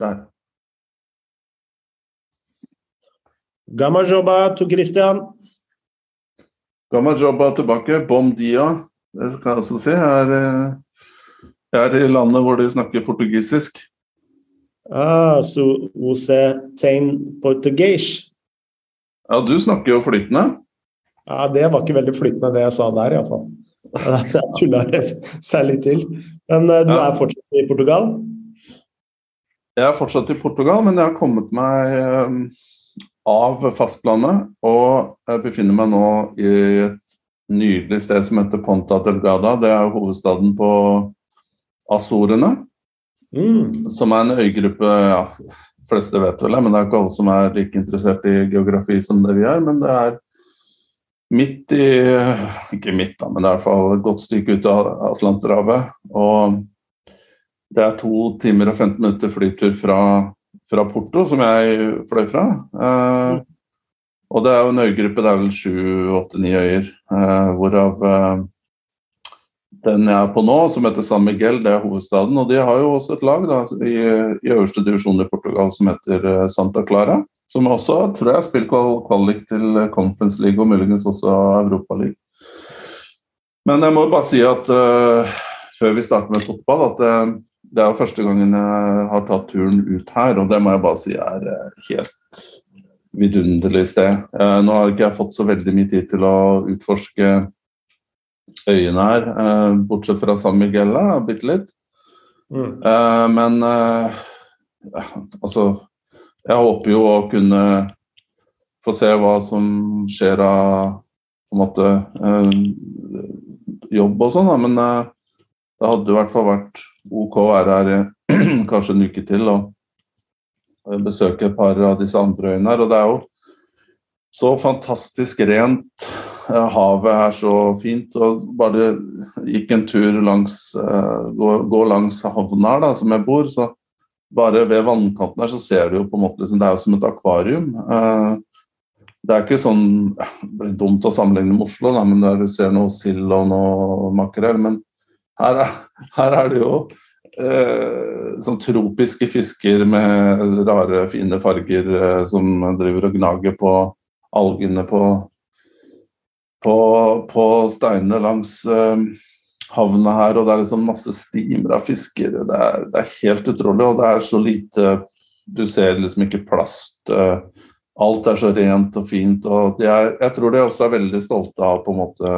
Der. Gamma jobba to Christian. Gamma jobba tilbake. Bom dia. Det skal jeg også si. Jeg er, eh, jeg er i landet hvor de snakker portugisisk. Ah, så você tem português? Ja, du snakker jo flytende. Ja, det var ikke veldig flytende det jeg sa der, iallfall. Jeg tulla seg litt til. Men eh, du Ja. er fortsatt i Portugal? Jeg er fortsatt i Portugal, men jeg har kommet meg eh, av fastlandet og jeg befinner meg nå i et nydelig sted som heter Ponta Delgada. Det er hovedstaden på Azorene, Mm. som er en øygruppe ja, fleste vet vel det, men det er ikke alle som er like interessert i geografi som det vi er. Men det er midt i Ikke midt, da, men det er i hvert fall et godt stykke ut av Atlanterhavet. Og det er to timer og 15 minutter flytur fra, fra Porto, som jeg fløy fra. Eh, og det er jo en øygruppe, det er vel sju, åtte, ni øyer, eh, hvorav eh, den jeg er på nå, som heter San Miguel, det er hovedstaden. Og de har jo også et lag da, i, i øverste divisjon i Portugal som heter eh, Santa Clara. Som også tror jeg har spilt kvalik til Conference League og muligens også Europa League. Men jeg må bare si at uh, før vi starter med fotball, at eh, det er jo første gangen jeg har tatt turen ut her, og det må jeg bare si er eh, helt vidunderlig sted. Eh, nå har ikke jeg fått så veldig mye tid til å utforske øyene her, eh, bortsett fra San Miguel, da, bitte litt. Mm. Men altså Jeg håper jo å kunne få se hva som skjer av på en måte jobb og sånn. Men det hadde i hvert fall vært OK å være her kanskje en uke til og besøke et par av disse andre øyene her. Og det er jo så fantastisk rent. Eh, Havet er så fint. Og bare gikk en tur langs eh, gå, gå langs havna her, da, som jeg bor, så bare ved vannkanten her så ser du jo på en måte liksom, Det er jo som et akvarium. Eh, Det er ikke sånn Det blir dumt å sammenligne med Oslo, da, men der du ser noe sild og noe makrell. Men her er, her er det jo eh, sånn tropiske fisker med rare, fine farger eh, som driver og gnager på algene på, på, på steinene langs eh, havna her, og det er liksom masse stimer av fisker. Det er, det er helt utrolig, og det er så lite Du ser liksom ikke plast. eh, alt er så rent og fint. og er, Jeg tror de også er veldig stolte av på en måte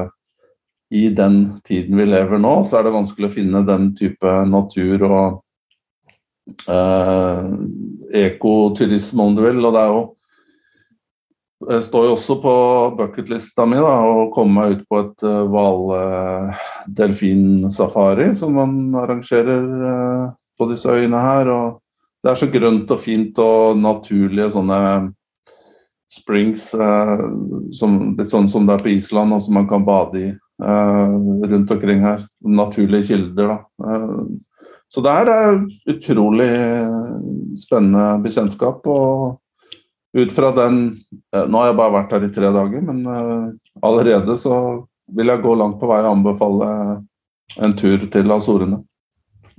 i den tiden vi lever nå, så er det vanskelig å finne den type natur og eh, ekoturisme, om du vil. Og det er jo det står jo også på bucketlista mi da, å komme meg ut på et hvaldelfinsafari som man arrangerer eh, på disse øyene her. og Det er så grønt og fint og naturlige sånne springs, eh, som, litt sånn som det er på Island, og som man kan bade i eh, rundt omkring her. Naturlige kilder, da. Eh, så det er utrolig spennende bekjentskap. og ut fra den eh, Nå har jeg bare vært her i tre dager, men eh, allerede så vil jeg gå langt på vei og anbefale en tur til Azorene.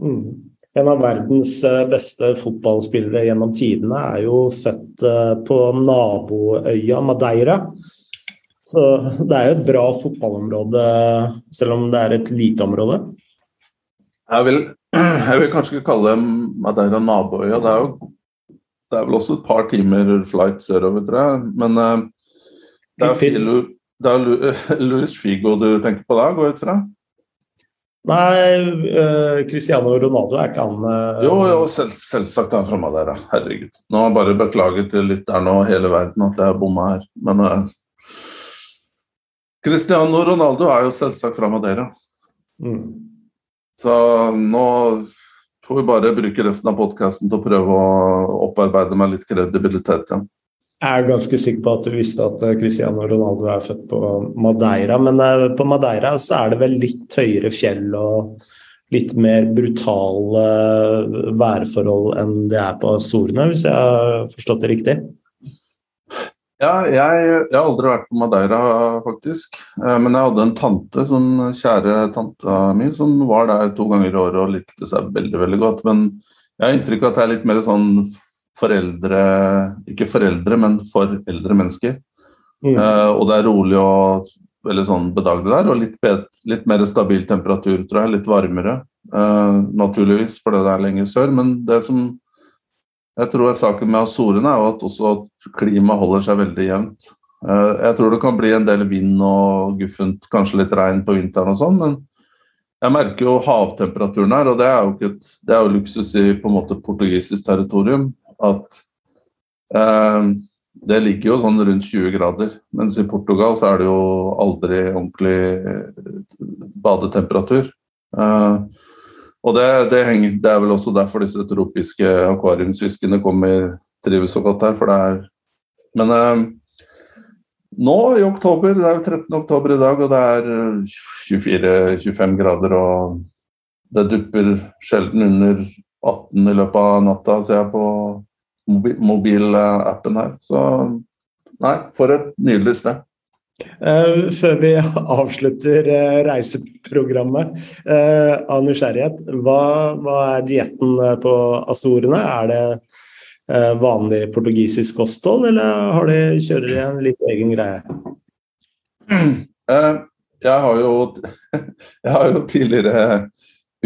Mm. En av verdens eh, beste fotballspillere gjennom tidene er jo født eh, på naboøya Madeira. Så det er jo et bra fotballområde, selv om det er et lite område. Jeg vil, jeg vil kanskje ikke kalle Madeira naboøya. Det er jo det er vel også et par timer flight sørover, tror jeg. Men uh, det er, det er Lu, Luis Figo du tenker på da, går jeg ut fra? Nei, uh, Cristiano Ronaldo er ikke han eh, Jo, jo, selv, selvsagt er han fra Madeira. Herregud. Nå har jeg bare beklaget til lytteren og hele verden at jeg bomma her, men Cristiano Ronaldo er jo selvsagt fra Madeira. Mm. Så nå får vi bare bruke resten av podkasten til å prøve å opparbeide meg litt kredibilitet igjen. Jeg er ganske sikker på at du visste at eh, Cristiano Ronaldo er født på Madeira, men eh, på Madeira så er det vel litt høyere fjell og litt mer brutale værforhold enn det er på Azorene, hvis jeg har forstått det riktig? Ja, jeg, jeg har aldri vært på Madeira, faktisk. Eh, Men jeg hadde en tante, sånn kjære tanta mi, som var der to ganger i året og likte seg veldig veldig godt. Men Jeg har inntrykk av at det er litt mer sånn foreldre Ikke foreldre, men for eldre mennesker. Mm. Uh, og det er rolig og veldig sånn bedagelig der, og litt, bet, litt, mer stabil temperatur, tror jeg. Litt varmere, uh, naturligvis, fordi det er lenger sør. Men det som jeg tror saken med Azorene, er jo at også klimaet holder seg veldig jevnt. Uh, jeg tror det kan bli en del vind og guffent, kanskje litt regn på vinteren og sånn, men jeg merker jo havtemperaturen her, og det er jo, et, det er jo luksus i på en måte portugisisk territorium. At eh, det ligger jo sånn rundt 20 grader, mens i Portugal så er det jo aldri ordentlig eh, badetemperatur. Eh, og det, det, henger, det, er vel også derfor disse tropiske akvariumsfiskene kommer, trives så godt her. for det er Men eh, nå i oktober, det er jo 13. oktober i dag, og det er 24-25 eh, grader. Og det dupper sjelden under 18 i løpet av natta, ser jeg på mobilappen her. Så nei, for et nydelig sted. Uh, før vi avslutter uh, reiseprogrammet, uh, av nysgjerrighet, hva, hva er dietten på Azorene? Er det Eh, vanlig portugisisk kosthold, eller har de, kjører de en litt egen greie? Eh, jeg har jo, jeg har jo tidligere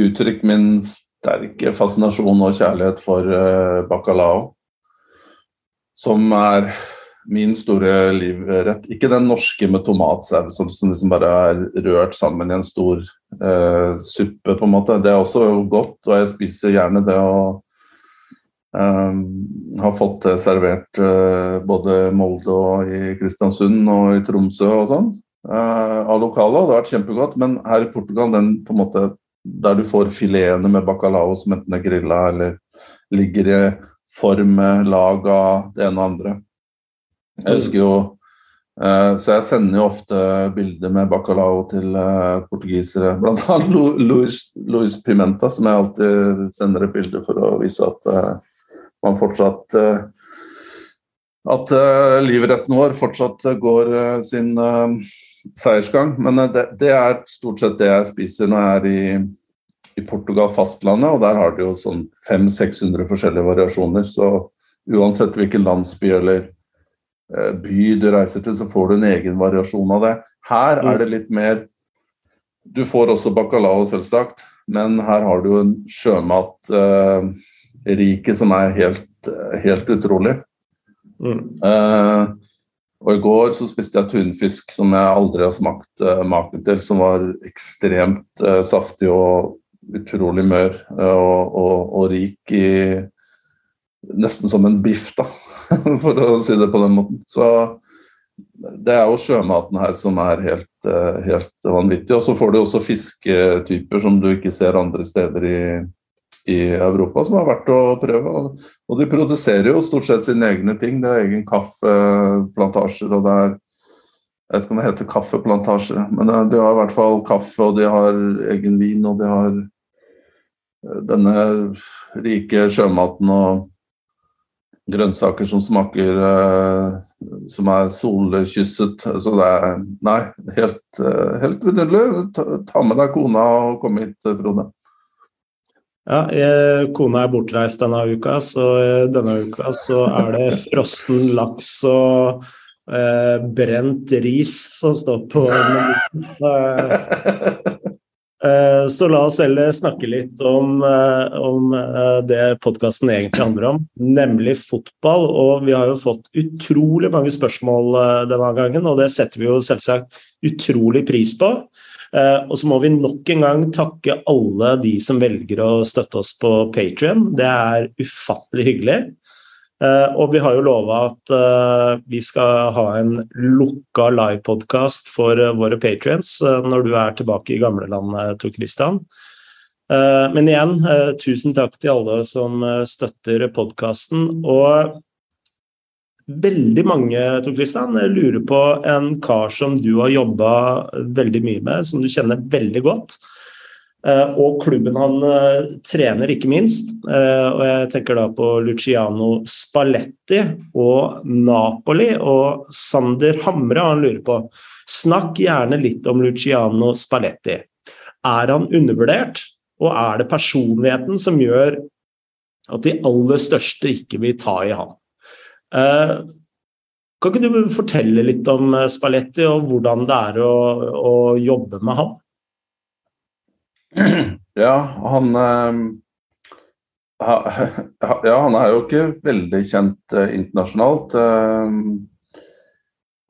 uttrykt min sterke fascinasjon og kjærlighet for eh, bacalao, som er min store livrett. Ikke den norske med tomatsaus som, som liksom bare er rørt sammen i en stor uh, suppe, på en måte. Det er også godt, og jeg spiser gjerne det. og Um, har fått det servert uh, både Molde og i Kristiansund og i Tromsø og sånn. Uh, av lokale, og det har vært kjempegodt. Men her i Portugal, den på en måte der du får filetene med bacalao som enten er grilla eller ligger i form med lag av det ene og andre. Jeg husker jo uh, Så jeg sender jo ofte bilder med bacalao til portugisere. Blant annet Luis, Luis Pimenta, som jeg alltid sender et bilde for å vise at man fortsatt eh, At eh, livretten vår fortsatt går eh, sin seiersgang. Men det, det, er stort sett det jeg spiser når jeg er i, i Portugal, fastlandet, og der har de jo sånn 500-600 forskjellige variasjoner. Så uansett hvilken landsby eller by du reiser til, så får du en egen variasjon av det. Her er det litt mer Du får også bacalao, selvsagt, men her har du jo en sjømat eh, som er helt, helt utrolig. Mm. Uh, og I går så spiste jeg tunfisk som jeg aldri har smakt uh, maken til, som var ekstremt uh, saftig og utrolig mør og, og, og, rik i Nesten som en biff, da, for å si det på den måten. Så det er jo sjømaten her som er helt, helt vanvittig. Og så får du også fisketyper som du ikke ser andre steder i, i Europa som er verdt å prøve. Og de produserer jo stort sett sine egne ting. Det er egen kaffeplantasjer, og det er Jeg vet ikke om det heter kaffeplantasjer, men de har i hvert fall kaffe, og de har egen vin, og de har eh, denne rike sjømaten og grønnsaker som smaker eh, Som er solkysset. Så det er Nei, helt, eh, helt vidunderlig. Ta, med deg kona og kom hit, Frode. Ja, jeg, kona er bortreist denne uka, så eh, denne uka så er det frossen laks og eh, brent ris som står på menyen. Eh, så la oss heller snakke litt om, eh, om det podkasten egentlig handler om, nemlig fotball. Og vi har jo fått utrolig mange spørsmål denne gangen, og det setter vi jo selvsagt utrolig pris på. Og så må vi nok en gang takke alle de som velger å støtte oss på Patrion. Det er ufattelig hyggelig. Uh, og vi har jo lova at uh, vi skal ha en lukka livepodkast for våre patrients når du er tilbake i gamlelandet, Tor Christian. men igjen, tusen takk til alle som støtter podkasten. Og veldig mange Tor Christian, lurer på en kar som du har jobba veldig mye med, som du kjenner veldig godt. Uh, og klubben han uh, trener, ikke minst. Uh, og jeg tenker da på Luciano Spalletti og Napoli. Og Sander Hamre han lurer på Snakk gjerne litt om Luciano Spalletti. Er han undervurdert, og er det personligheten som gjør at de aller største ikke vil ta i han. Eh, kan ikke du fortelle litt om Spalletti og hvordan det er å, å jobbe med ham? Ja, han Ja, han er jo ikke veldig kjent internasjonalt.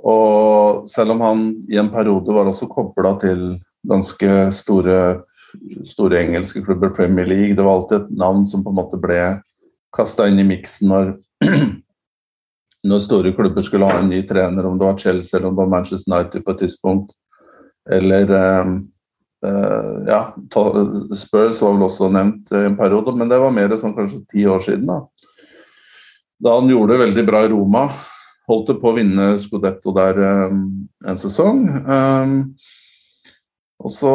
Og selv om han i en periode var også kobla til ganske store, store, engelske klubber, Premier League, det var alltid et navn som på en måte ble kasta inn i miksen når, når store klubber skulle ha en ny trener, om det var Chelsea eller om det var Manchester United på et tidspunkt. Eller uh, ja, Spurs var vel også nevnt i en periode, men det var mer sånn kanskje ti år siden. Da Da han gjorde det veldig bra i Roma holdt det på å vinne Scudetto der um, en sesong. Um, og så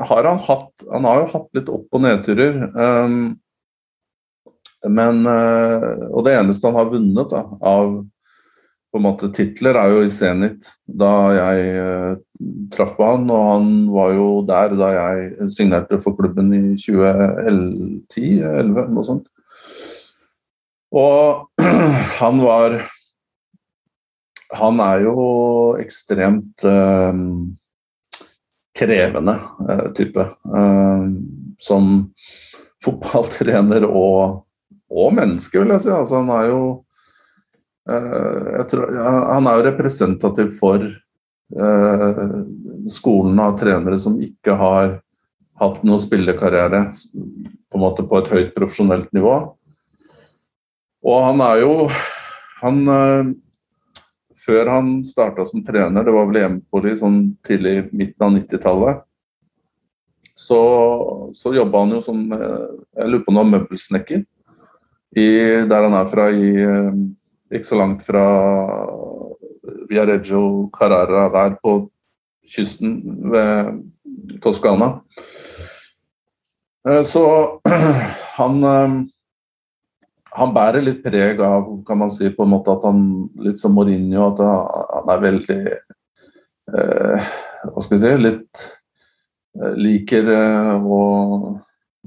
har han hatt Han har jo hatt litt opp- og nedturer. Um, men Og det eneste han har vunnet da, av på en måte titler, er jo i Zenit, da jeg uh, traff på han. Og han var jo der da jeg signerte for klubben i 2010-2011, noe sånt. Og han var Han er jo ekstremt uh, krevende uh, type. Som fotballtrener og, og menneske, vil jeg si. Altså, han er jo tror, Han er jo representativ for skolen av trenere som ikke har hatt noen spillekarriere på, en måte på et høyt profesjonelt nivå. Og han er jo Han eh, Før han starta som trener, det var vel i Empoli sånn tidlig midten av 90-tallet, så, så jobba han jo som eh, Jeg lurer på noe møbelsnekker i, der han er fra, i, eh, ikke så langt fra Viareggio Carrara, der på kysten ved Toskana. Så han han bærer litt preg av kan man si, på en måte at han litt som Mourinho, at han er veldig eh, Hva skal vi si Litt eh, liker og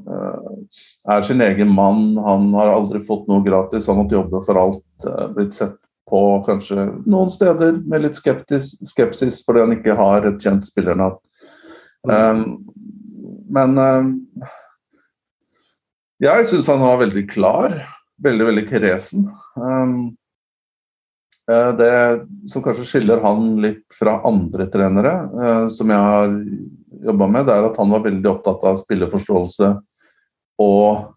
eh, Er sin egen mann. Han har aldri fått noe gratis. Han måtte jobbe for alt. Blitt sett på kanskje noen steder med litt skeptis, skepsis fordi han ikke har et kjent spillernavn. Um, men jeg syns han var veldig klar veldig, veldig kresen. Um, eh, det som kanskje skiller han litt fra andre trenere uh, som jeg har jobba med, det er at han var veldig opptatt av spillerforståelse og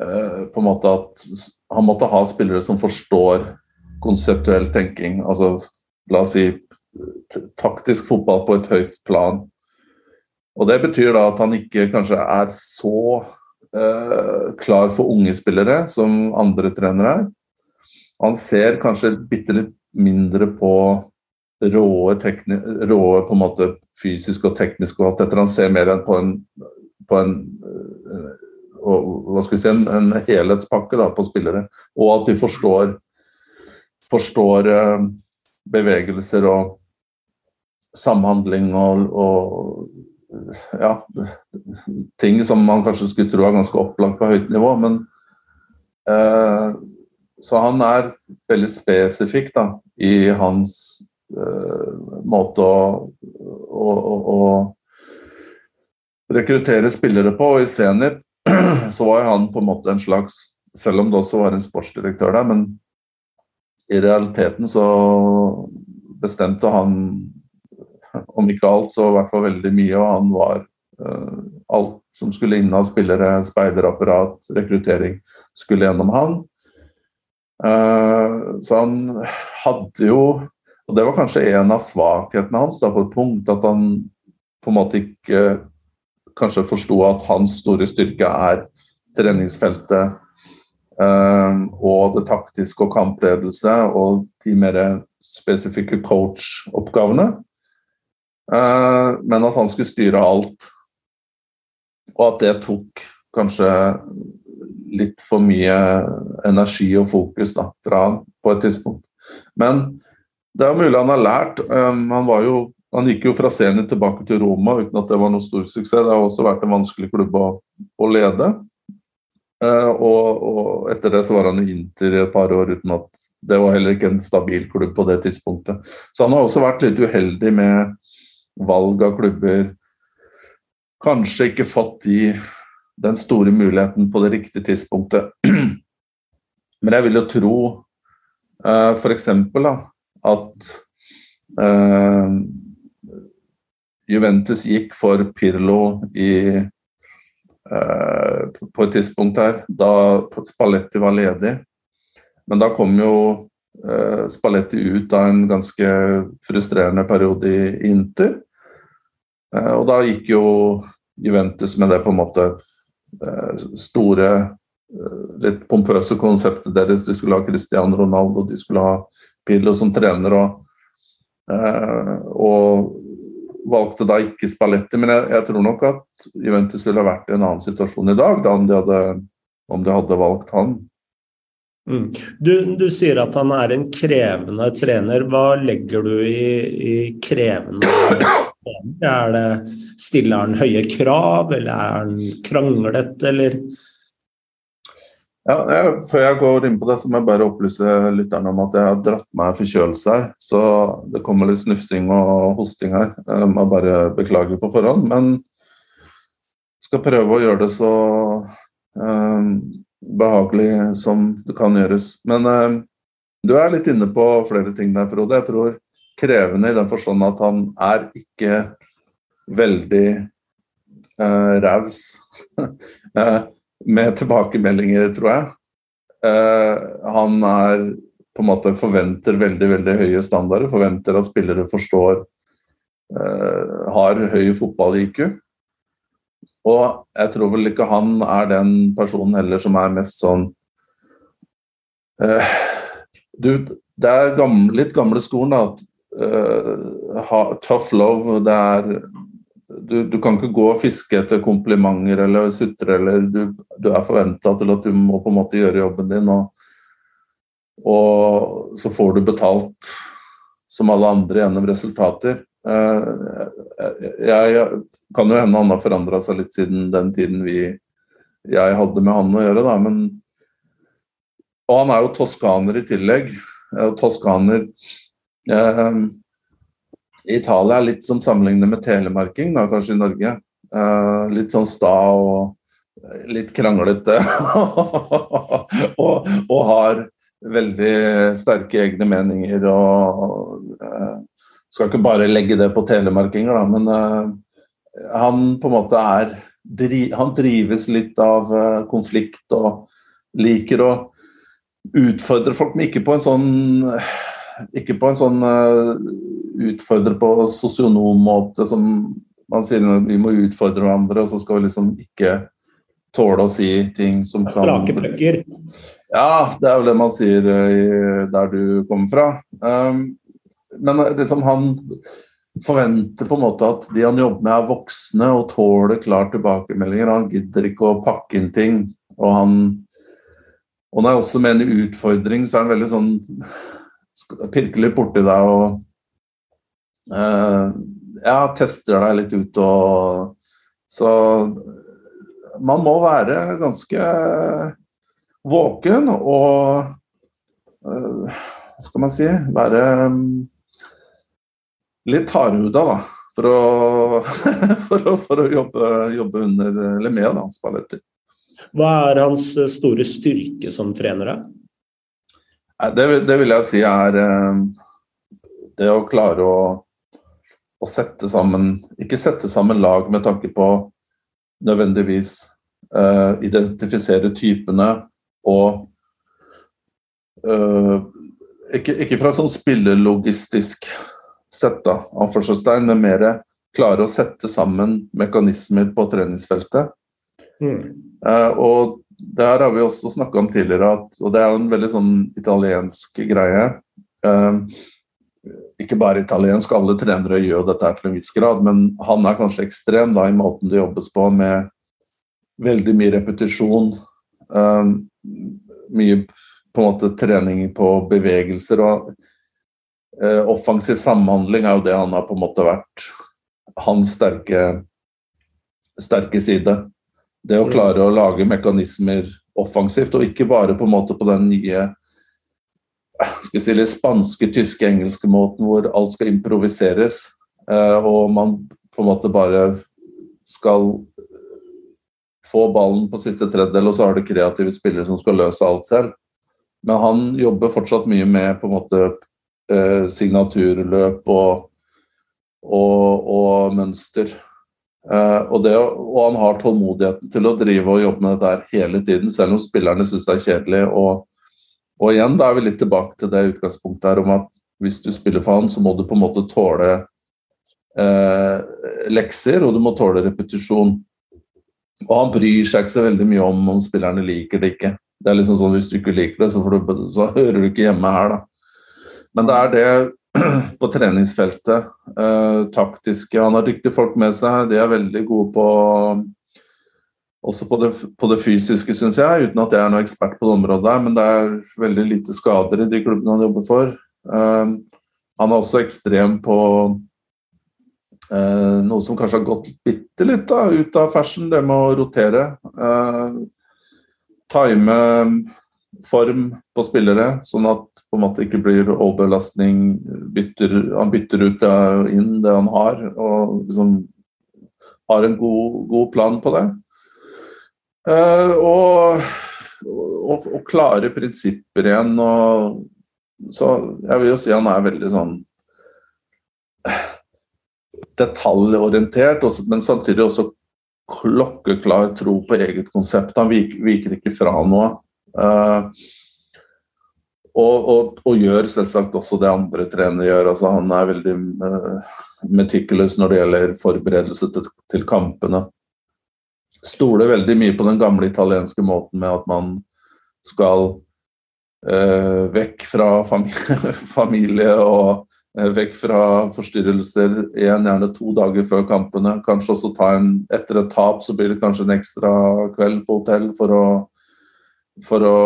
på en måte at han måtte ha spillere som forstår konseptuell tenking. Altså la oss si taktisk fotball på et høyt plan. Og Det betyr da at han ikke kanskje er så eh, klar for unge spillere, som andre trenere er. Han ser kanskje bitte litt mindre på råe, råe på en måte fysisk og teknisk og alt dette. Han ser mer enn på en, på en vi si, en, en helhetspakke da, på spillere. Og at de forstår, forstår uh, bevegelser og samhandling og, og ja, ting som man kanskje skulle tro er ganske opplagt på høyt nivå. Men eh, Så han er veldig spesifikk da, i hans eh, måte å, å, å, å rekruttere spillere på. Og i Zenit så var han på en måte en slags Selv om det også var en sportsdirektør der, men i realiteten så bestemte han om ikke alt, så i hvert fall veldig mye. Og han var uh, alt som skulle inn av spillere, speiderapparat, rekruttering, skulle gjennom han. Uh, så han hadde jo Og det var kanskje en av svakhetene hans da, på et punkt, at han på en måte ikke kanskje forsto at hans store styrke er treningsfeltet uh, og det taktiske og kampledelse og de mer spesifikke coach-oppgavene. Eh, men at han skulle styre alt. Og at det tok kanskje litt for mye energi og fokus da, fra på et tidspunkt. Men det er mulig han har lært. Han han, jo, han gikk jo fra Zenit tilbake til Roma uten at det var noe stor suksess. Det har også vært en vanskelig klubb å, å lede. Eh, og, og, etter det så var han i Inter i et par år uten at det var heller ikke en stabil klubb på det tidspunktet. Så han har også vært litt uheldig med valg av klubber. Kanskje ikke fått de, den store muligheten på det riktige tidspunktet. Men jeg vil jo tro eh, f.eks. at uh, Juventus gikk for Pirlo i Eh, på et tidspunkt her, da Spalletti var ledig. Men da kom jo eh, Spalletti ut av en ganske frustrerende periode i Inter. Eh, og da gikk jo Juventus med det på en måte uh, store, litt pompøse konseptet deres. De skulle ha Cristiano Ronaldo, de skulle ha Pirlo som trener. og, og valgte da ikke Spalletti, men jeg, jeg, tror nok at Juventus ville vært i en annen situasjon i dag da, om, de hadde, om de hadde valgt han. Mm. Du, du, sier at han er en krevende trener. Hva legger du i, i krevende Er det Stiller han høye krav, eller er han kranglet, eller? Ja, jeg, Før jeg går inn på det, så må jeg bare opplyse lytterne om at jeg har dratt meg forkjølelse her. Så det kommer litt snufsing og hosting her. Jeg må bare beklage på forhånd. Men skal prøve å gjøre det så eh, behagelig som det kan gjøres. Men eh, du er litt inne på flere ting der, Frode. Jeg tror krevende i den forstand at han er ikke veldig eh, raus. Eh, med tilbakemeldinger, tror jeg. Uh, han er på en måte forventer veldig veldig høye standarder. Forventer at spillere forstår uh, Har høy fotball-IQ. Og jeg tror vel ikke han er den personen heller som er mest sånn uh, Du, det er gamle, litt gamle skolen, da. Tough love. Det er du, du, kan ikke gå og fiske etter komplimenter eller sutre, eller du, du er forventa til at du må på en måte gjøre jobben din, og, og så får du betalt som alle andre gjennom resultater. Eh, jeg, kan jo hende han har forandra seg litt siden den tiden vi, jeg hadde med han å gjøre, da, men Og han er jo toskaner i tillegg. Toskaner eh, Italia er litt som sammenlignet med telemarking, da, kanskje i Norge. Uh, litt sånn sta og litt kranglete. og, og, har veldig sterke egne meninger og uh, Skal ikke bare legge det på telemarkinger, da, men uh, han på en måte er Han drives litt av konflikt og liker å utfordre folk, men ikke på en sånn ikke på en sånn uh, utfordre på sosionommåte som man sier vi må utfordre hverandre, og så skal vi liksom ikke tåle å si ting som kan Strake pløkker? Ja, det er jo det man sier uh, der du kommer fra. Um, men liksom han forventer på en måte at de han jobber med, er voksne og tåler klart tilbakemeldinger. Han gidder ikke å pakke inn ting. Og han og når jeg også mener utfordring, så er han veldig sånn pirker litt borti deg og uh, ja, tester deg litt ut og Så man må være ganske våken og uh, Hva skal man si Være um, litt hardhuda, da. For å, for å, for å jobbe, jobbe, under eller med da, Spalletti. Hva er hans store styrke som trener? Da? Det, det, vil jeg si er eh, det å klare å, å, sette sammen Ikke sette sammen lag med tanke på nødvendigvis uh, identifisere typene og uh, ikke, ikke, fra sånn spillelogistisk sett, da, anførselstegn, men mer klare å sette sammen mekanismer på treningsfeltet. Mm. Uh, og der har vi også snakka om tidligere, at, og det er en veldig sånn italiensk greie. eh, ikke bare italiensk, alle trenere gjør dette til en viss grad, men han er kanskje ekstrem da, i måten det jobbes på, med veldig mye repetisjon. Eh, mye på en måte trening på bevegelser. og eh, Offensiv samhandling er jo det han har på en måte vært hans sterke, sterke side. Det å klare å lage mekanismer offensivt, og ikke bare på på den nye si, spanske, tyske, engelske måten hvor alt skal improviseres. Eh, og man på en måte bare skal få ballen på siste tredjedel, og så har det kreative spillere som skal løse alt selv. Men han jobber fortsatt mye med på en måte eh, signaturløp og, og, og mønster. Eh, og, det, og, han har tålmodigheten til å drive og jobbe med dette hele tiden, selv om spillerne syns det er kjedelig. Og, og, igjen, da er vi litt tilbake til det utgangspunktet her om at hvis du spiller for han, så må du på en måte tåle eh, lekser, og du må tåle repetisjon. Og han bryr seg ikke så veldig mye om om spillerne liker det ikke. Det er liksom sånn Hvis du ikke liker det, så, du, så hører du ikke hjemme her, da. Men det er det på treningsfeltet. Eh, taktiske Han har dyktige folk med seg. De er veldig gode på også på det, på det fysiske, syns jeg, uten at jeg er noen ekspert på det området. Men det er veldig lite skader i de klubbene han jobber for. Uh, han er også ekstrem på uh, noe som kanskje har gått bitte litt da, ut av fersen, det med å rotere. Uh, time form på spillere, sånn at på en måte ikke blir overbelastning. Bytter, han bytter ut det, inn det han har, og liksom har en god, god plan på det. Eh, og, og, og, klare prinsipper igjen. Og, så jeg vil jo si han er veldig sånn detaljorientert, men samtidig også klokkeklar tro på eget konsept. Han viker, viker ikke fra noe. Uh, og, og, og, gjør selvsagt også det andre trenere gjør. Altså, han er veldig uh, meticulous når det gjelder forberedelse til, til kampene stoler veldig mye på den gamle italienske måten med at man skal eh, vekk fra familie, og eh, vekk fra forstyrrelser én, gjerne to dager før kampene. Kanskje også ta en Etter et tap så blir det kanskje en ekstra kveld på hotell for å for å,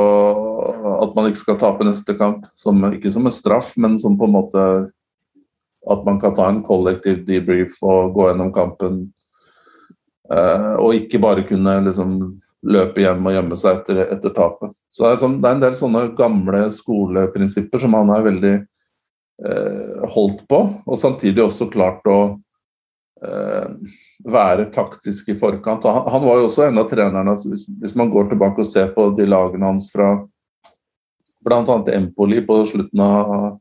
at man ikke skal tape neste kamp. Som, ikke som en straff, men som på en måte at man kan ta en kollektiv debrief og gå gjennom kampen Uh, og ikke bare kunne liksom løpe hjem og gjemme seg etter, etter tapet. Så det er, sånn, det er, en del sånne gamle skoleprinsipper som han er veldig uh, holdt på, og samtidig også klart å uh, være taktisk i forkant. Han, var jo også en av trenerne, altså hvis, man går tilbake og ser på de lagene hans fra bl.a. Empoli på slutten av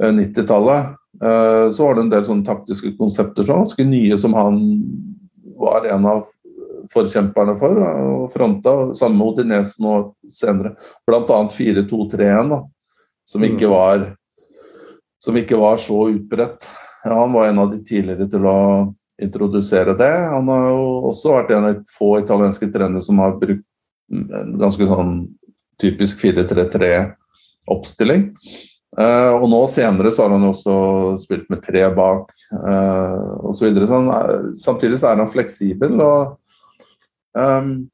90-tallet, så var det en del sånne taktiske konsepter som ganske nye som han var en av forkjemperne for og fronta. Sammen med Odinese nå senere. Bl.a. 4-2-3-1, som, ikke mm. var, som ikke var så utbredt. Ja, han var en av de tidligere til å introdusere det. Han har jo også vært en av få italienske trenere som har brukt en ganske sånn typisk 4-3-3-oppstilling. Uh, og nå senere så har han også spilt med tre bak uh, osv. Så så samtidig så er han fleksibel og, um,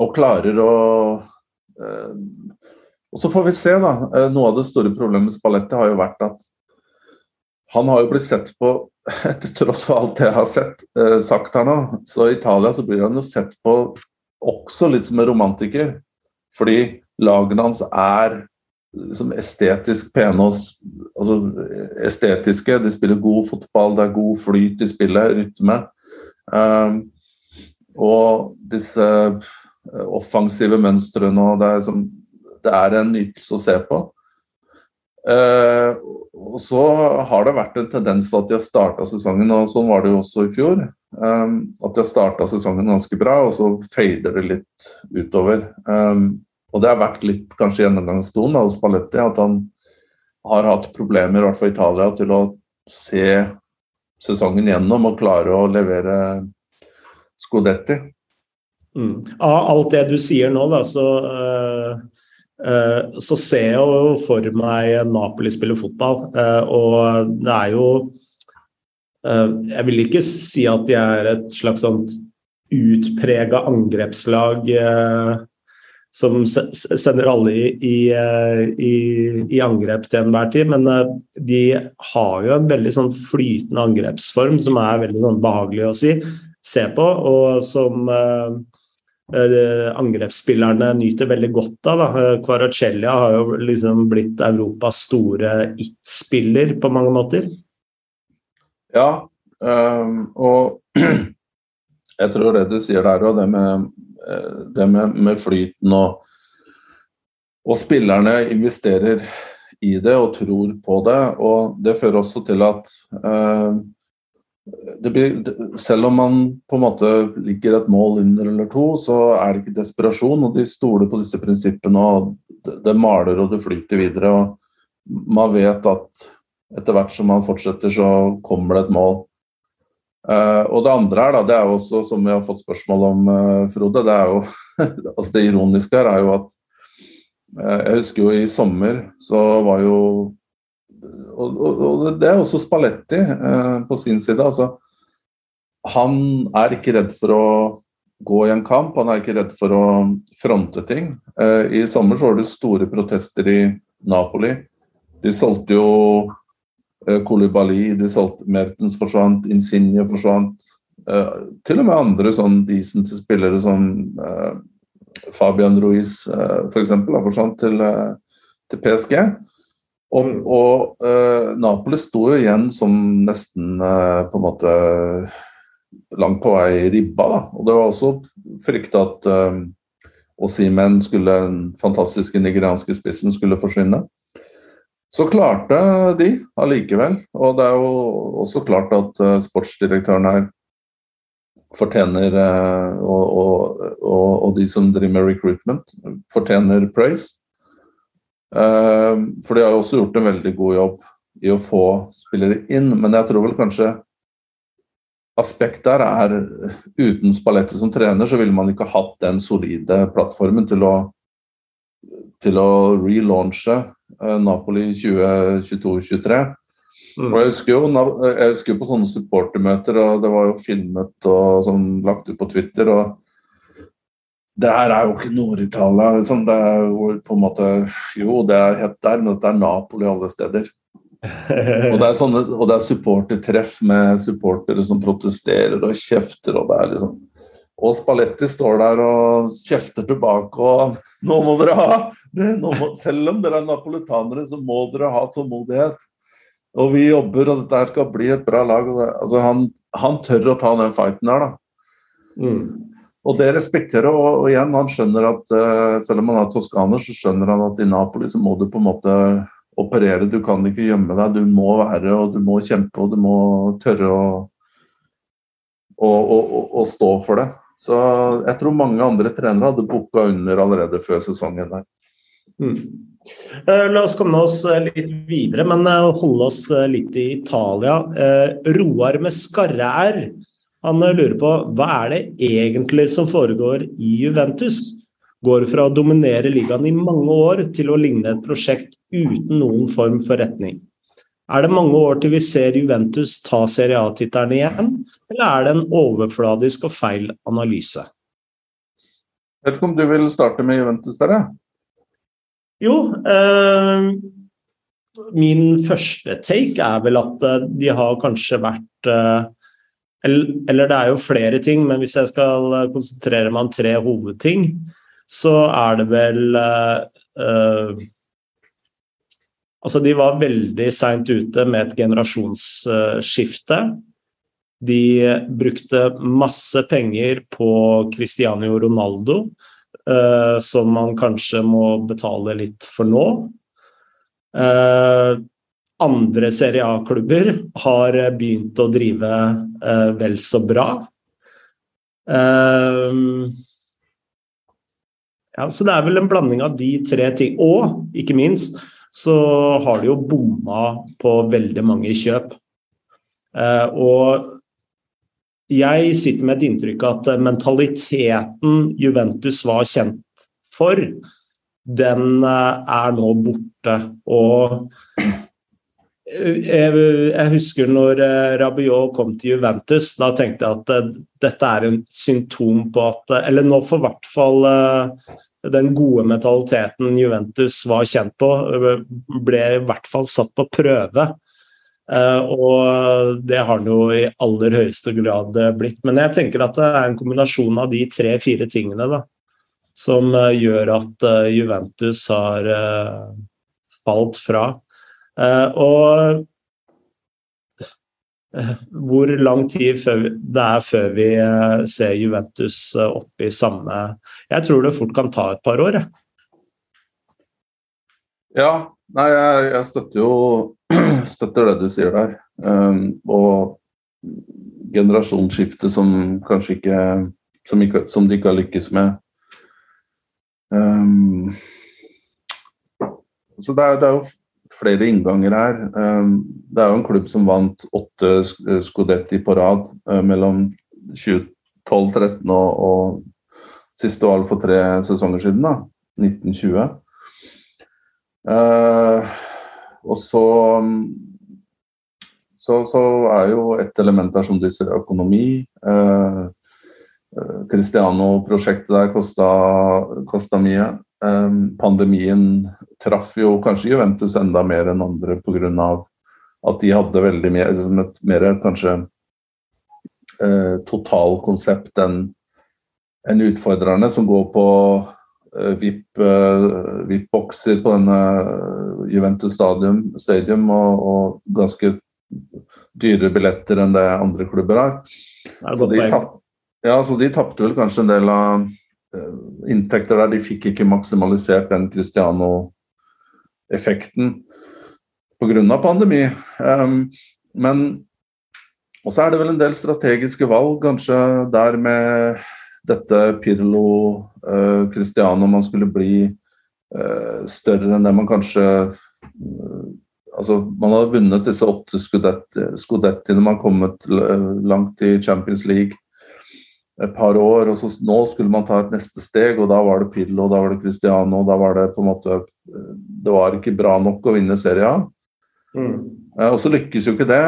og klarer å uh, Og så får vi se, da. Uh, noe av det store problemet med Spalletti har jo vært at han har jo blitt sett på, etter tross for alt jeg har sett, sagt her nå, så i Italia så blir han jo sett på også litt som en romantiker. Fordi lagene hans er liksom estetisk pene altså, estetiske. De spiller god fotball, det er god flyt i spillet, rytme. Um, og disse eh, offensive mønstrene og det er, liksom, det er en nytelse å se på. Uh, og så har det vært en tendens til at de har starta sesongen, og sånn var det jo også i fjor. Um, at de har starta sesongen ganske bra, og så fader det litt utover. Um, og det har vært litt kanskje gjennomgangstonen hos Paletti at han har hatt problemer, i hvert fall i Italia, til å se sesongen gjennom og klare å levere Scodetti. Mm. Av alt det du sier nå, da, så, uh, så ser jeg jo for meg Napoli spille fotball. Uh, og det er jo Jeg vil ikke si at de er et slags sånt utprega angrepslag. Som sender alle i, i, eh, i, i, angrep til enhver tid. Men eh, de har jo en veldig sånn flytende angrepsform som er veldig sånn behagelig å si, se på, og som, eh, angrepsspillerne nyter veldig godt av. Da. Kvaratskhelia har jo liksom blitt Europas store it-spiller på mange måter. Ja, um, og jeg tror det du sier der òg, det med, det med, med flyten og, og spillerne investerer i det og tror på det. Og det fører også til at uh, blir, selv om man på en måte ligger et mål under eller to, så er det ikke desperasjon. og De stoler på disse prinsippene, og det, det maler og det flyter videre. og Man vet at etter hvert som man fortsetter, så kommer det et mål. Uh, og det andre her, da, det er jo også, som vi har fått spørsmål om, uh, Frode, det er jo altså det ironiske her er jo at uh, Jeg husker jo i sommer så var jo Og, og, og det er også Spalletti på sin side. altså Han er ikke redd for å gå i en kamp, han er ikke redd for å fronte ting. I sommer så var det store protester i Napoli. De solgte jo Kolibali, eh, de solgte Mertens forsvant, Insigne forsvant. Uh, til og med andre sånn decente spillere som uh, Fabian Ruiz eh, f.eks. forsvant til, uh, til, PSG. Og, og uh, Napoli sto jo igjen som nesten på en måte langt på vei ribba. Da. Og det var også frykta at uh, skulle, den fantastiske nigerianske spissen skulle forsvinne. Så klarte de allikevel. Og det er jo også klart at uh, sportsdirektøren her fortjener uh, og, og, og, de som driver med recruitment, fortjener praise. Uh, for de har jo også gjort en veldig god jobb i å få spillere inn. Men jeg tror vel kanskje aspekt der er uten Spalletti som trener, så ville man ikke hatt den solide plattformen til å, til å relaunche Eh, Napoli 2022-2023. Mm. Og jeg husker jo jeg husker på sånne supportermøter, og det var jo filmet og sånn, lagt ut på Twitter. og det her er jo ikke Nord-Italia. Liksom. Det er jo på en måte Jo, det er helt der, men dette er Napoli alle steder. og det er, sånne, og det er supportertreff med supportere som protesterer og kjefter, og det er liksom og Spalletti står der og kjefter tilbake og 'Nå må dere ha det, må, Selv om dere er napolitanere, så må dere ha tålmodighet. Og vi jobber, og dette skal bli et bra lag. Altså han, han, tør å ta den fighten her, da. Mm. Og det respekterer og, og igjen, han skjønner at uh, selv om han er toskaner, så skjønner han at i Napoli så må du på en måte operere. Du kan ikke gjemme deg. Du må være, og du må kjempe, og du må tørre å, å, å, å stå for det. Så jeg tror mange andre trenere hadde booka under allerede før sesongen der. Mm. Eh, la oss komme oss eh, litt videre, men eh, holde oss litt i Italia. Roar med skarre-r, han lurer på hva er det egentlig som foregår i Juventus? Går fra å dominere ligaen i mange år til å ligne et prosjekt uten noen form for retning. Er det mange år til vi ser Juventus ta Serie A-tittelen igjen, eller er det en overfladisk og feil analyse? Jeg vet ikke om du vil starte med Juventus der, ja? Jo, eh, min første take er vel at eh, de har kanskje vært eh, Eller det er jo flere ting, men hvis jeg skal eh, konsentrere meg om tre hovedting, så er det vel uh, Altså, de var veldig seint ute med et generasjonsskifte. De brukte masse penger på Cristiano Ronaldo, uh, som man kanskje må betale litt for nå. Uh, andre Serie A-klubber har begynt å drive uh, vel så bra. ja, så det er vel en blanding av de tre ting. Og ikke minst så har de jo bomma på veldig mange kjøp. Uh, og jeg sitter med et inntrykk av at mentaliteten Juventus var kjent for, den eh, er nå borte. Og jeg husker når eh, Rabiot kom til Juventus, da tenkte jeg at dette er en symptom på at Eller nå får i hvert fall den gode mentaliteten Juventus var kjent på, ble i hvert fall satt på prøve. Og det har den jo i aller høyeste grad blitt. Men jeg tenker at det er en kombinasjon av de tre-fire tingene da, som gjør at Juventus har falt fra. Og hvor lang tid det er før vi eh, ser Juventus eh, opp i samme Jeg tror det fort kan ta et par år. Ja, nei, jeg, jeg støtter jo støtter det du sier der. Um, og generasjonsskifte som kanskje ikke som, ikke som, de ikke har lykkes med. Um, så det er, det er, jo flere innganger her. Ehm, det er jo en klubb som vant åtte eh, Scudetti på rad eh, mellom 2012-13 og, og siste valg for tre sesonger siden, da, 1920. Eh, og så, så, så er jo et element der som du ser, økonomi. Cristiano-prosjektet der kosta mye. Ehm, pandemien traff jo kanskje Juventus enda mer enn andre pga. at de hadde veldig mer, liksom et mer kanskje eh, totalkonsept enn en utfordrerne som går på eh, VIP-bokser eh, på denne Juventus stadium, stadium og, og, ganske dyre billetter enn det andre klubber har. Så de, tapp, ja, så de tapte vel kanskje en del av Eh, inntekter der. De fikk ikke maksimalisert den Cristiano-effekten pga. pandemi. Men også er det vel en del strategiske valg, kanskje der med dette Pirlo, uh, Cristiano Man skulle bli uh, større enn det man kanskje uh, Altså, man hadde vunnet disse åtte skudettiene, man kommet langt i Champions League et par år, og så nå skulle man ta et neste steg, og da var det Pirlo, da var det Cristiano, da var det på en måte Det var ikke bra nok å vinne serien. Mm. Eh, og så lykkes jo ikke det.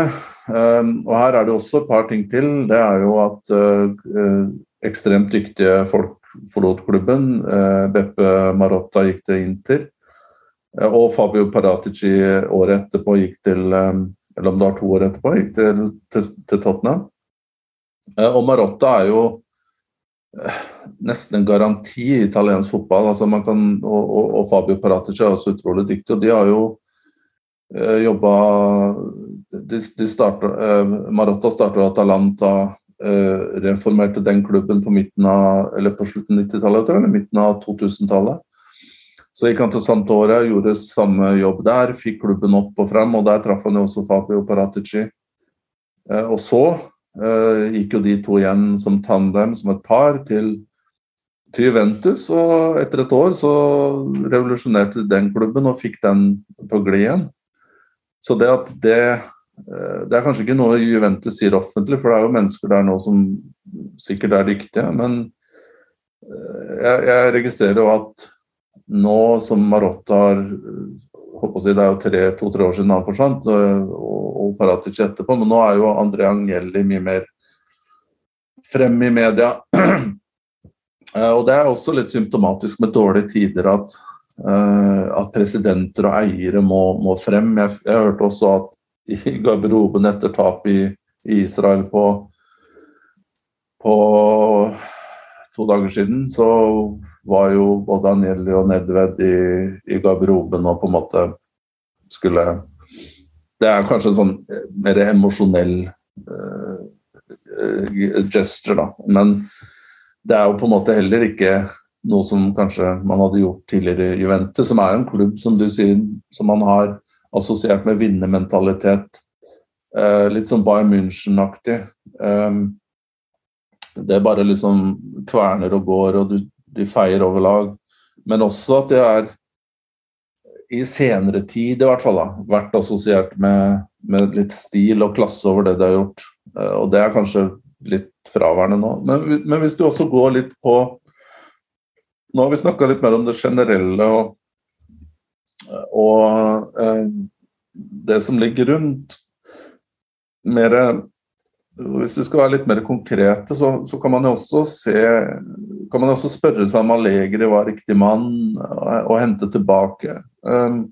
Um, og her er det også et par ting til. Det er jo at uh, ekstremt dyktige folk forlot klubben. Beppe Marotta gikk til Inter. Og Fabio Paratici året etterpå gikk til Eller om det var to år etterpå, gikk til, til, til Tottenham. Eh, og Marotta er jo eh, nesten en garanti i italiensk fotball. Altså kan, og, og, og, Fabio Paratici er også utrolig dyktig. og De har jo eh, jobba de, de startet, eh, Marotta starta Atalanta, eh, reformerte den klubben på, midten av, eller på slutten 90-tallet, eller midten av 2000-tallet. Så gikk han til Santore, gjorde samme jobb der, fikk klubben opp og frem, og der traff han jo også Fabio Paratici. Eh, og så gikk jo de to igjen som tandem, som et par, til, til Juventus. Og etter et år så revolusjonerte de den klubben og fikk den på glid igjen. Så det at det uh, Det er kanskje ikke noe Juventus sier offentlig, for det er jo mennesker der nå som sikkert er dyktige. Men uh, jeg, jeg, registrerer jo at nå som Marotta har Det er jo to-tre år siden han forsvant, og, og Paratic etterpå, men nå er jo André Agnelli mye mer frem i media. Eh, og Det er også litt symptomatisk med dårlige tider at, uh, at presidenter og eiere må, må frem. Jeg, jeg, hørte også at i garderoben etter tap i, i Israel på, på to dager siden, så var jo både Anjeli og Nedved i, i garderoben og på en måte skulle Det er kanskje en sånn eh, mer emosjonell uh, gesture, da. Men det er jo på en måte heller ikke noe som kanskje man hadde gjort tidligere i Juventus, som er en klubb som du sier, som man har assosiert med vinnermentalitet. Uh, litt sånn Bayern München-aktig. Um, det bare liksom kverner og går, og du de feier over lag. Men også at det er i senere tid i hvert fall da, vært assosiert med, med, litt stil og klasse over det de har gjort. Eh, og det er kanskje litt fraværende nå. Men, men hvis du også går litt på Nå har vi snakka litt mer om det generelle og, og eh, det som ligger rundt. Mer hvis du skal være litt mer konkrete, så, så, kan man jo også se kan man også spørre seg om Allegri var riktig mann å hente tilbake. Um,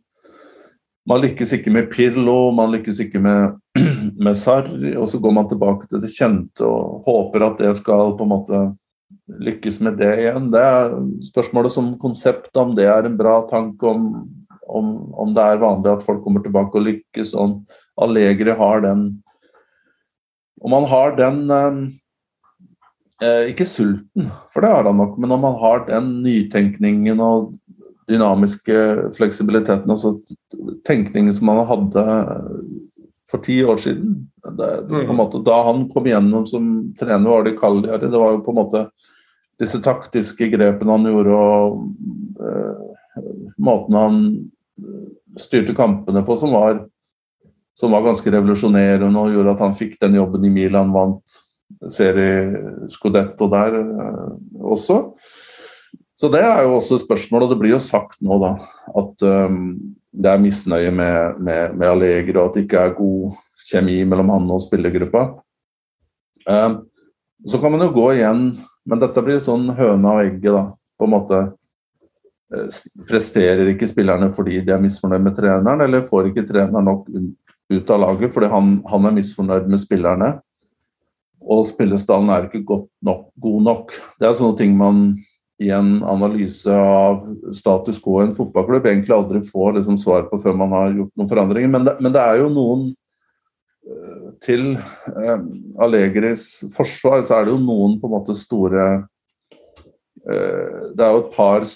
man lykkes ikke med Pirlo, man lykkes ikke med, med Sarri, og så går man tilbake til det kjente og håper at det skal på en måte lykkes med det igjen. Det er spørsmålet som konsept, om det er en bra tanke, om, om, om det er vanlig at folk kommer tilbake og lykkes, om Allegri har den Om man har den eh, eh, Ikke sulten, for det har han nok, men om man har den nytenkningen og dynamiske fleksibiliteten, altså tenkningen som man hadde for ti år siden. Det, mm. måte, da han kom gjennom som trener, var det Cagliari. Det var jo på en måte disse taktiske grepene han gjorde og uh, måten han styrte kampene på, som var, som var ganske revolusjonerende og gjorde at han fikk den jobben i Milan, vant serie Scudetto der uh, også. Så det er jo også et spørsmål, og det blir jo sagt nå da, at um, det er misnøye med, med, med Allegri, og at det ikke er god kjemi mellom han og spillergruppa. Um, så kan man jo gå igjen, men dette blir sånn høna og egget, da. På en måte eh, Presterer ikke spillerne fordi de er misfornøyd med treneren, eller får ikke treneren nok ut av laget fordi han, han er misfornøyd med spillerne? Og spillestallen er ikke nok, god nok. Det er sånne ting man i en analyse av status quo i en fotballklubb egentlig aldri får liksom svar på før man har gjort noen forandringer. Men det, men det er jo noen eh, Til eh, Allegris forsvar så er det jo noen på en måte store eh, Det er jo et par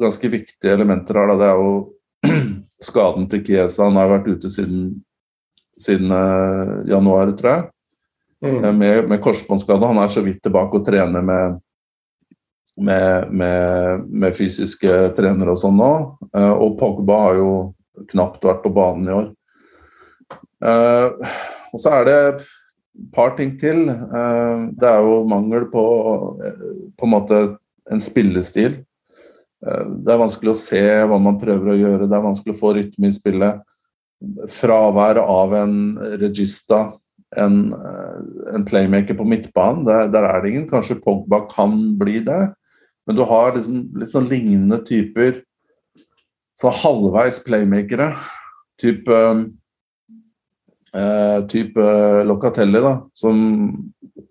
ganske viktige elementer her. Da. Det er jo skaden til Kiesa. Han har vært ute siden, siden uh, januar, tror jeg. Mm. Eh, med, med korsbåndskade. Han er så vidt tilbake og trener med med, med, med fysiske trenere og sånn nå. Uh, og Pogba har jo knapt vært på banen i år. Uh, og så er det et par ting til. Det er jo mangel på på en måte en spillestil. Det er vanskelig å se hva man prøver å gjøre, det er vanskelig å få rytme i spillet. Fravær av en regista, en, en playmaker på midtbanen, der, der, er det ingen. Kanskje Pogba kan bli det. Men du har liksom litt sånn lignende typer så halvveis playmakere. Type eh, type Locatelli, da, som,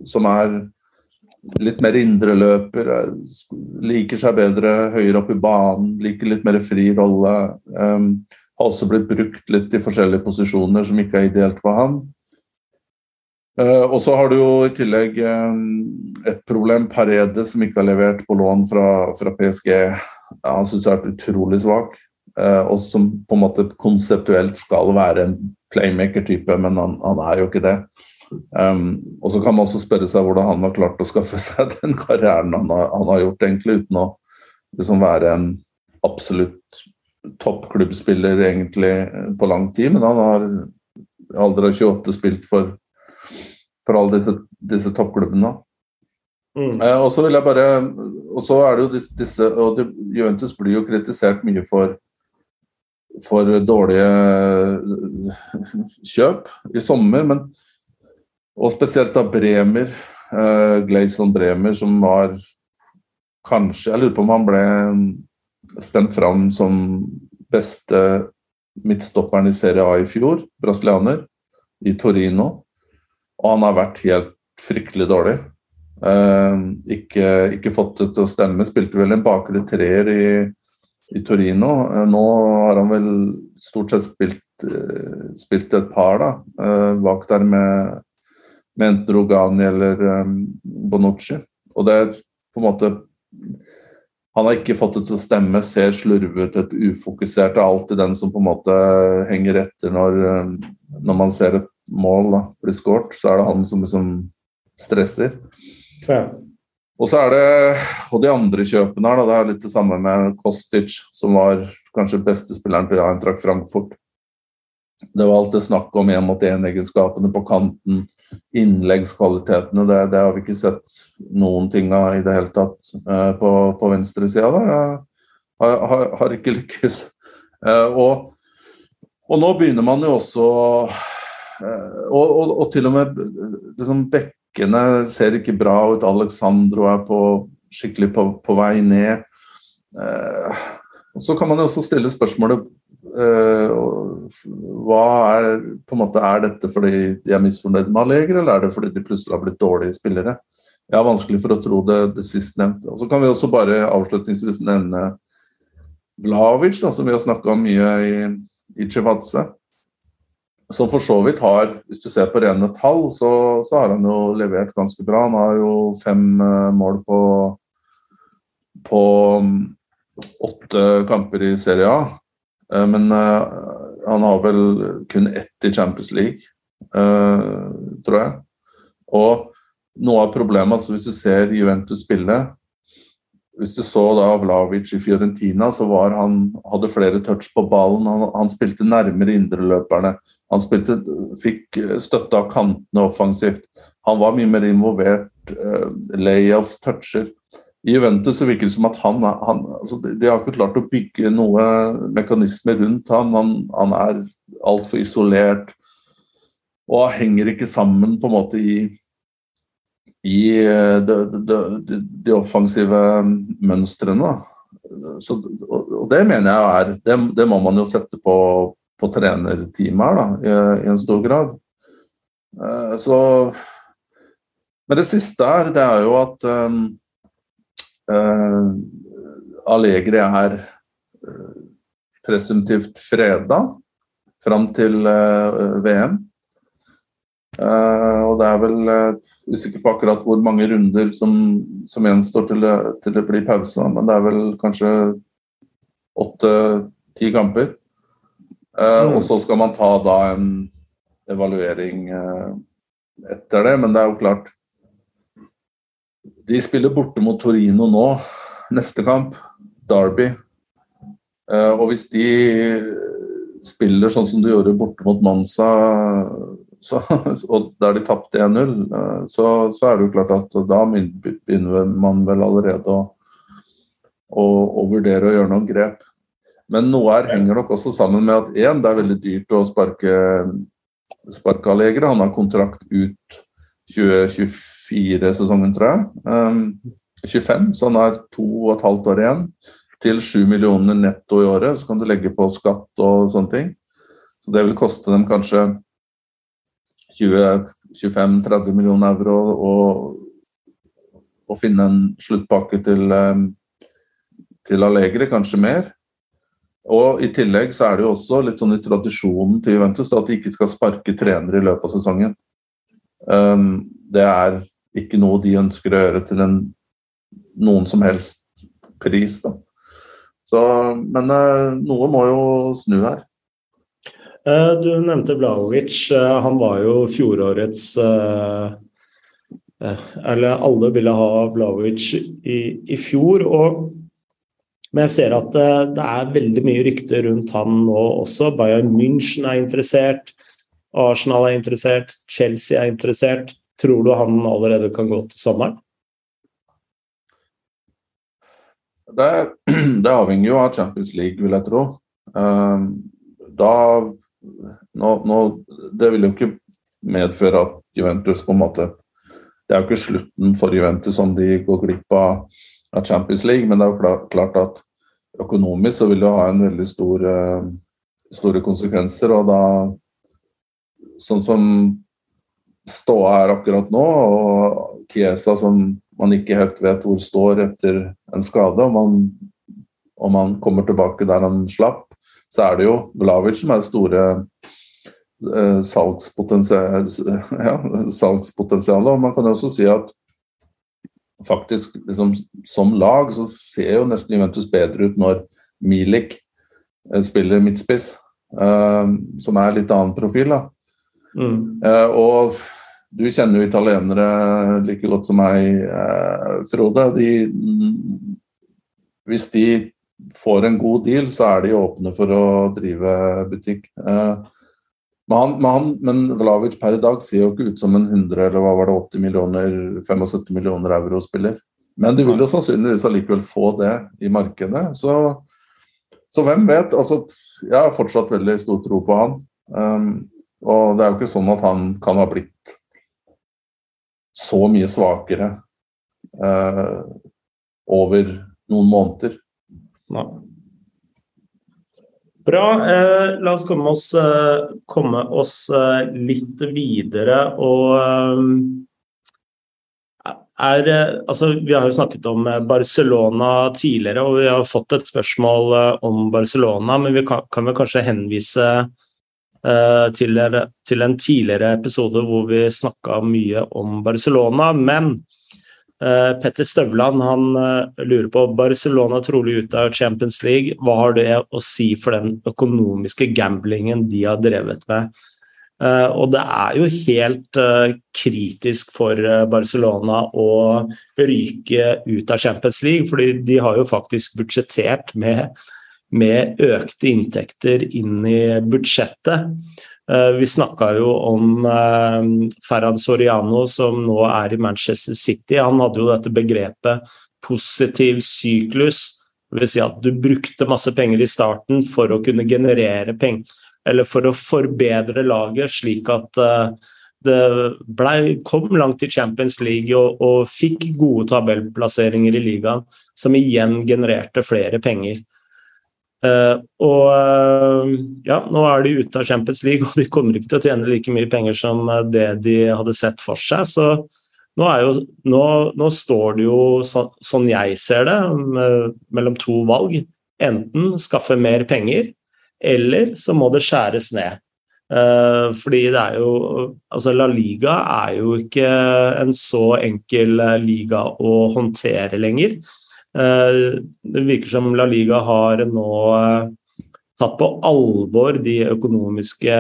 som er litt mer indreløper. Liker seg bedre høyere opp i banen, liker litt mer fri rolle. Um, har også blitt brukt litt i forskjellige posisjoner som ikke er ideelt for han. Uh, og så har du jo i tillegg um, et problem. Paredes som ikke har levert på lån fra, fra PSG. Ja, han syns jeg har utrolig svak. Uh, og som på en måte konseptuelt skal være en playmaker-type, men han, han, er jo ikke det. Um, og så kan man også spørre seg hvordan han har klart å skaffe seg den karrieren han har, han har gjort, egentlig, uten å liksom være en absolutt toppklubbspiller egentlig på lang tid. Men han har i alder av 28 spilt for for alle disse, disse toppklubbene. Mm. Eh, og så vil jeg bare og så er det jo disse og det, Juventus blir jo kritisert mye for for dårlige kjøp i sommer, men og spesielt da Bremer, uh, Gleison Bremer, som var kanskje Jeg lurer på om han ble stemt fram som beste midtstopperen i Serie A i fjor, brasilianer, i Torino. Og han har vært helt fryktelig dårlig. Uh, ikke, ikke, fått det til å stemme. Spilte vel en bakre treer i, i Torino. Uh, nå har han vel stort sett spilt, uh, spilt et par da, bak der med, med enten Rogani eller um, Bonucci. Og det er på en måte Han har ikke fått det til å stemme, ser slurvete ufokusert. Det er alltid den som på en måte henger etter når, når man ser et mål da, blir skåret, så er det han som liksom stresser. Ja. Og så er det og de andre kjøpene her, da, det er litt det samme med Kostic, som var kanskje beste spilleren til Eintracht Frankfurt. Det var alltid snakk om én-mot-én-egenskapene på kanten, innleggskvalitetene. Det, det, har vi ikke sett noen ting av i det hele tatt uh, på, på venstresida. Har, har, har, ikke lykkes. Uh, og, og nå begynner man jo også Eh, og, og, og, til og med liksom, bekkene ser ikke bra ut. Alexandro er på, skikkelig på, på vei ned. Og så kan man jo også stille spørsmålet hva er på en måte, er dette fordi de er misfornøyd med Allegri, eller er det fordi de plutselig har blitt dårlige spillere? Jeg har vanskelig for å tro det, det sistnevnte. Så kan vi også bare avslutningsvis nevne Vlavic, da, som vi har snakka om mye i, i Chivadze. Som for så vidt har, hvis du ser på rene tall, så, så har han jo levert ganske bra. Han har jo fem uh, mål på, på um, åtte kamper i Serie A. Uh, men uh, han har vel kun ett i Champions League, uh, tror jeg. Og noe av problemet, altså hvis du ser Juventus spille Hvis du så da Vlavic i Fiorentina, så var han, hadde flere touch på ballen. Han, han spilte nærmere indreløperne. Han spilte, fikk støtte av kantene offensivt. Han var mye mer involvert. Layoffs, toucher. I Juventus så virker det som at han, han altså De har ikke klart å bygge noe mekanisme rundt han. Han, han er altfor isolert og henger ikke sammen på en måte i, i eh, de, de, de, de offensive mønstrene. Så, og det mener jeg er det, det, må man jo sette på, på trenerteamet her, da, i, i, en stor grad. Uh, så Men det siste her, det er jo at Uh, Allegri er uh, presumptivt freda fram til uh, VM. og det er vel usikker på akkurat hvor mange runder som, som gjenstår til det, til det, blir pause, men det er vel kanskje åtte-ti kamper. Mm. Og så skal man ta da en evaluering etter det, men det er jo klart de spiller borte mot Torino nå, neste kamp. Derby. Uh, og hvis de spiller sånn som de gjorde borte mot Monza, så, og der de tapte 1-0, uh, eh, så, så, er det jo klart at da begynner man vel allerede å, å, å vurdere å gjøre noen grep. Men noe her henger nok også sammen med at én, det er veldig dyrt å sparke, sparke Allegre. Han har kontrakt ut 2024-sesongen, tror jeg. Um, 25, så han har to og et halvt år igjen til 7 millioner netto i året. Så kan du legge på skatt og sånne ting. Så det vil koste dem kanskje 20-25-30 millioner euro å finne en sluttpakke til, um, til Allegri, kanskje mer. Og I tillegg så er det jo også litt sånn i tradisjonen til Juventus at de ikke skal sparke trenere i løpet av sesongen. Det er ikke noe de ønsker å gjøre til en, noen som helst pris. Da. Så, men uh, noe må jo snu her. Uh, du nevnte Vlaovic. Uh, han var jo fjorårets Eller alle ville ha Vlaovic i, i fjor. og men jeg ser at det, det, er veldig mye rykter rundt han nå også. Bayern München er interessert. Arsenal er interessert, Chelsea er interessert. Tror du han allerede kan gå til sommeren? Det, det avhenger jo av Champions League, vil jeg tro. Ehm, da nå, nå, Det vil jo ikke medføre at Juventus på en måte Det er jo ikke slutten for Juventus om de går glipp av, av Champions League, men det er jo klart, at økonomisk så vil det ha en veldig stor, uh, store konsekvenser. og da sånn som ståa er akkurat nå, og Kiesa som man ikke helt vet hvor står etter en skade, om han, om han kommer tilbake der han slapp, så er det jo Vlavic som er det store eh. Ja, salgspotensialet. Og man kan jo også si at faktisk liksom, som lag så ser jo nesten Juventus bedre ut når Milik eh, spiller midtspiss, eh, som er litt annen profil. da. Mm. Eh, og du kjenner jo italienere like godt som meg, eh, Frode. De, hvis de får en god deal, så er de åpne for å drive butikk. Eh, men, han, men, han, men, Vlavic per i dag ser jo ikke ut som en 100 eller hva var det, 80 millioner, 75 millioner euro-spiller. Men de vil jo sannsynligvis allikevel få det i markedet. Så, så hvem vet? Altså, jeg har fortsatt veldig stor tro på han. Um, og det er jo ikke sånn at han kan ha blitt så mye svakere eh, over noen måneder. Nei. Bra. Eh, la oss komme oss, eh, komme oss eh, litt videre og er, altså, vi har jo snakket om Barcelona tidligere, og vi har fått et spørsmål om Barcelona, men vi kan, kan vel kanskje henvise til, til, en tidligere episode hvor vi snakka mye om Barcelona. Men uh, Petter Støvland han uh, lurer på Barcelona trolig ute av Champions League. Hva har det å si for den økonomiske gamblingen de har drevet med? Uh, og det er jo helt uh, kritisk for uh, Barcelona å ryke ut av Champions League, fordi de har jo faktisk budsjettert med, med økte inntekter inn i budsjettet. vi snakka jo om Ferran Soriano, som nå er i Manchester City. Han hadde jo dette begrepet positiv syklus. Det vil si at du brukte masse penger i starten for å kunne generere penger eller for å forbedre laget, slik at uh, det ble, kom langt i Champions League og, og, fikk gode tabellplasseringer i ligaen, som igjen genererte flere penger. Uh, og uh, ja, nå er de ute av Champions League, og de kommer ikke til å tjene like mye penger som det de hadde sett for seg. Så nå, jo, nå, nå står det jo, så, sånn jeg ser det, mellom to valg. Enten skaffe mer penger, eller så må det skjæres ned. Uh, fordi det er jo Altså, La Liga er jo ikke en så enkel eh, liga å håndtere lenger. Uh, det virker som La Liga har nå uh, tatt på alvor de økonomiske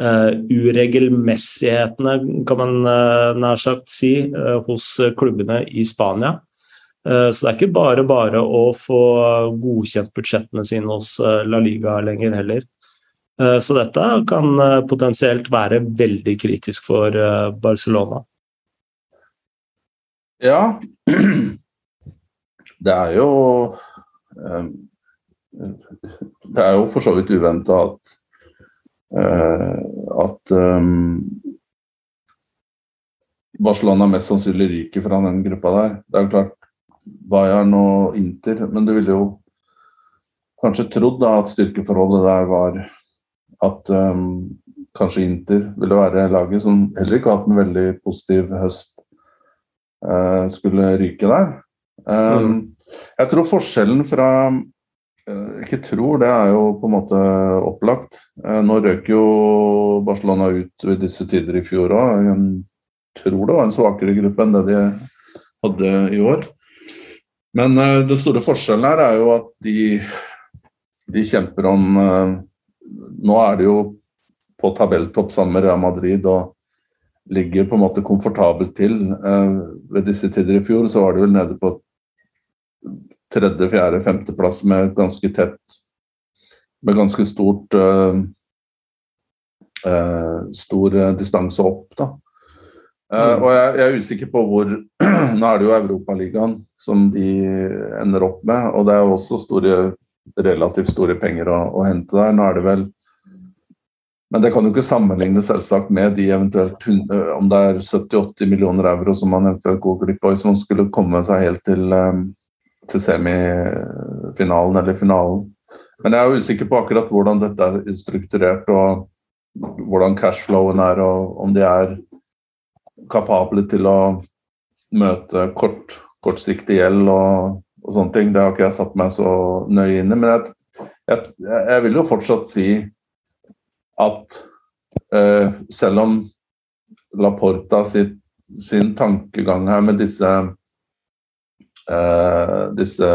uregelmessighetene, kan man nær sagt si, hos klubbene i Spania. Eh, så det er ikke bare bare å få godkjent budsjettene sine hos eh, La Liga lenger heller. Eh, så dette kan potensielt være veldig kritisk for Barcelona. Ja, det er jo Det er jo for så vidt uventa at at Barcelona mest sannsynlig ryker fra den gruppa der. Det er jo klart Bayern og Inter. Men du ville jo kanskje trodd at styrkeforholdet der var at um, kanskje Inter ville være laget som heller ikke har hatt en veldig positiv høst, uh, skulle ryke der. Um, mm. Jeg tror forskjellen fra uh, Ikke tror, det er jo på en måte opplagt. Uh, nå røk jo Barcelona ut ved disse tider i fjor òg. Tror det var en svakere gruppe enn det de hadde i år. Men uh, den store forskjellen her er jo at de, de kjemper om uh, Nå er de jo på tabelltopp sammen med Real Madrid og ligger på en måte komfortabelt til. Uh, ved disse tider i fjor så var de vel nede på tredje, fjerde, femteplass med ganske tett Med ganske stort stor distanse opp, da. Uh, og jeg, jeg, er usikker på hvor Nå er det jo Europaligaen som de ender opp med, og det er jo også store, relativt store penger å, å, hente der. Nå er det vel Men det kan jo ikke sammenlignes selvsagt med de eventuelt uh, om det er 70-80 millioner euro som man eventuelt går glipp av hvis man skulle komme seg helt til, um, til semifinalen eller finalen. Men jeg er usikker på akkurat hvordan dette er strukturert, og hvordan cashflowen er, og om de er kapable til å møte kort, kortsiktig gjeld og, og, sånne ting. Det har ikke jeg satt meg så nøye inn i. Men jeg, jeg, jeg, vil jo fortsatt si at uh, selv om Laporta sitt, sin tankegang her med disse, disse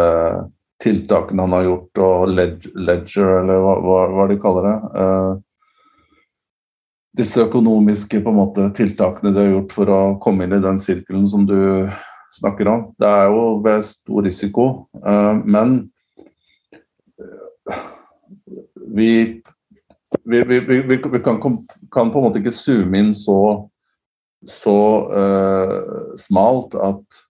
tiltakene han har gjort, og ledger, eller hva, hva, de kaller det eh, disse økonomiske måte, tiltakene de har gjort for å komme inn i den sirkelen som du snakker om. Det er jo ved stor risiko, uh, men vi, vi, vi, vi kan, kan, på en måte ikke zoome inn så, så uh, smalt at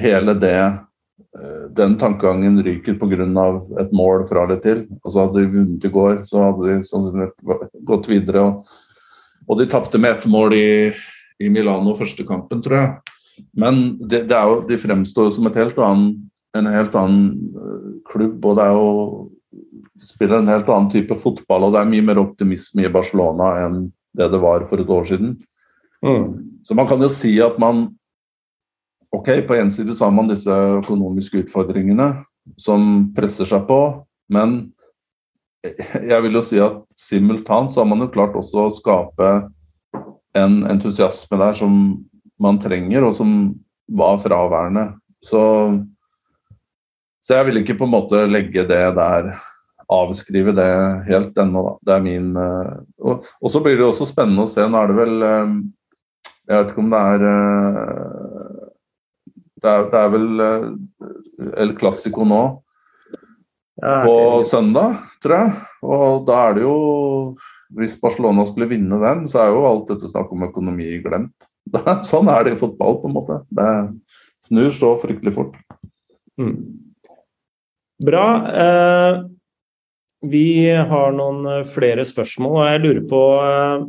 hele det uh, den tankegangen ryker pga. et mål fra eller til. Altså Hadde de vunnet i går, så hadde de sannsynligvis gått videre. og og de tapte med ett mål i, i, Milano første kampen, tror jeg. Men det, det jo, de fremstår som helt annen, en helt annen uh, klubb, og det er jo spiller en helt annen type fotball, og det er mye mer optimisme i Barcelona enn det det var for et år siden. Mm. Så man kan jo si at man Ok, på en side så har man disse økonomiske utfordringene som presser seg på, men jeg vil jo si at simultant så har man jo klart også å skape en entusiasme der som man trenger, og som var fraværende. Så, så jeg vil ikke på en måte legge det der avskrive det helt ennå, da. Det er min uh, og, og, så blir det også spennende å se. Nå er det vel uh, Jeg vet ikke om det er uh, det, er, det er vel El Clásico nå ja, på søndag, tror jeg. Og da er det jo Hvis Barcelona skulle vinne den, så er jo alt dette snakk om økonomi glemt. sånn er det i fotball, på en måte. Det snur så fryktelig fort. Mm. Bra. Eh, vi har noen eh, flere spørsmål, og jeg lurer på eh,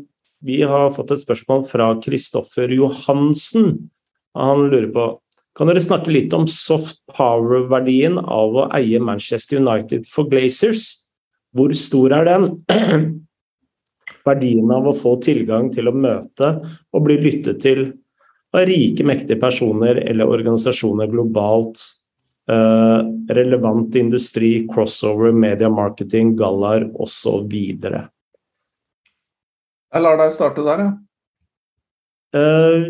Vi har fått et spørsmål fra Kristoffer Johansen. Han lurer på Kan dere snakke litt om soft power-verdien av å eie Manchester United for Glazers? Hvor stor er den? Verdien av å få tilgang til å møte og bli lyttet til av rike, mektige personer eller organisasjoner globalt Uh, relevant industri, crossover, media marketing, gallaer osv. Jeg lar deg starte der, ja. Uh,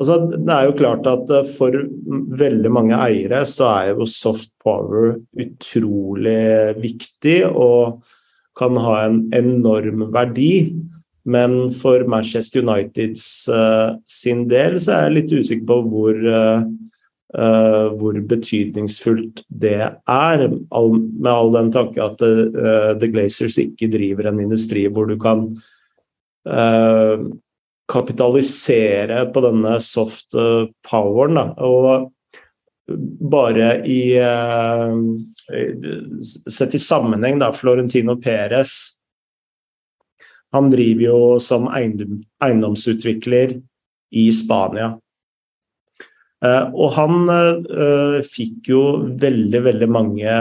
altså, det er jo klart at eh, for veldig mange eiere så er jo soft power utrolig viktig og kan ha en enorm verdi. Men for Manchester Uniteds uh, sin del så er jeg litt usikker på hvor uh, Uh, hvor betydningsfullt det er, all, med all den tanke at The Glazers ikke driver en industri hvor du kan kapitalisere på denne soft poweren. Da. Og bare i Sett i sammenheng, da, Florentino Perez Han driver jo som eiendom, eiendomsutvikler i Spania. Uh, og han fikk jo veldig, veldig mange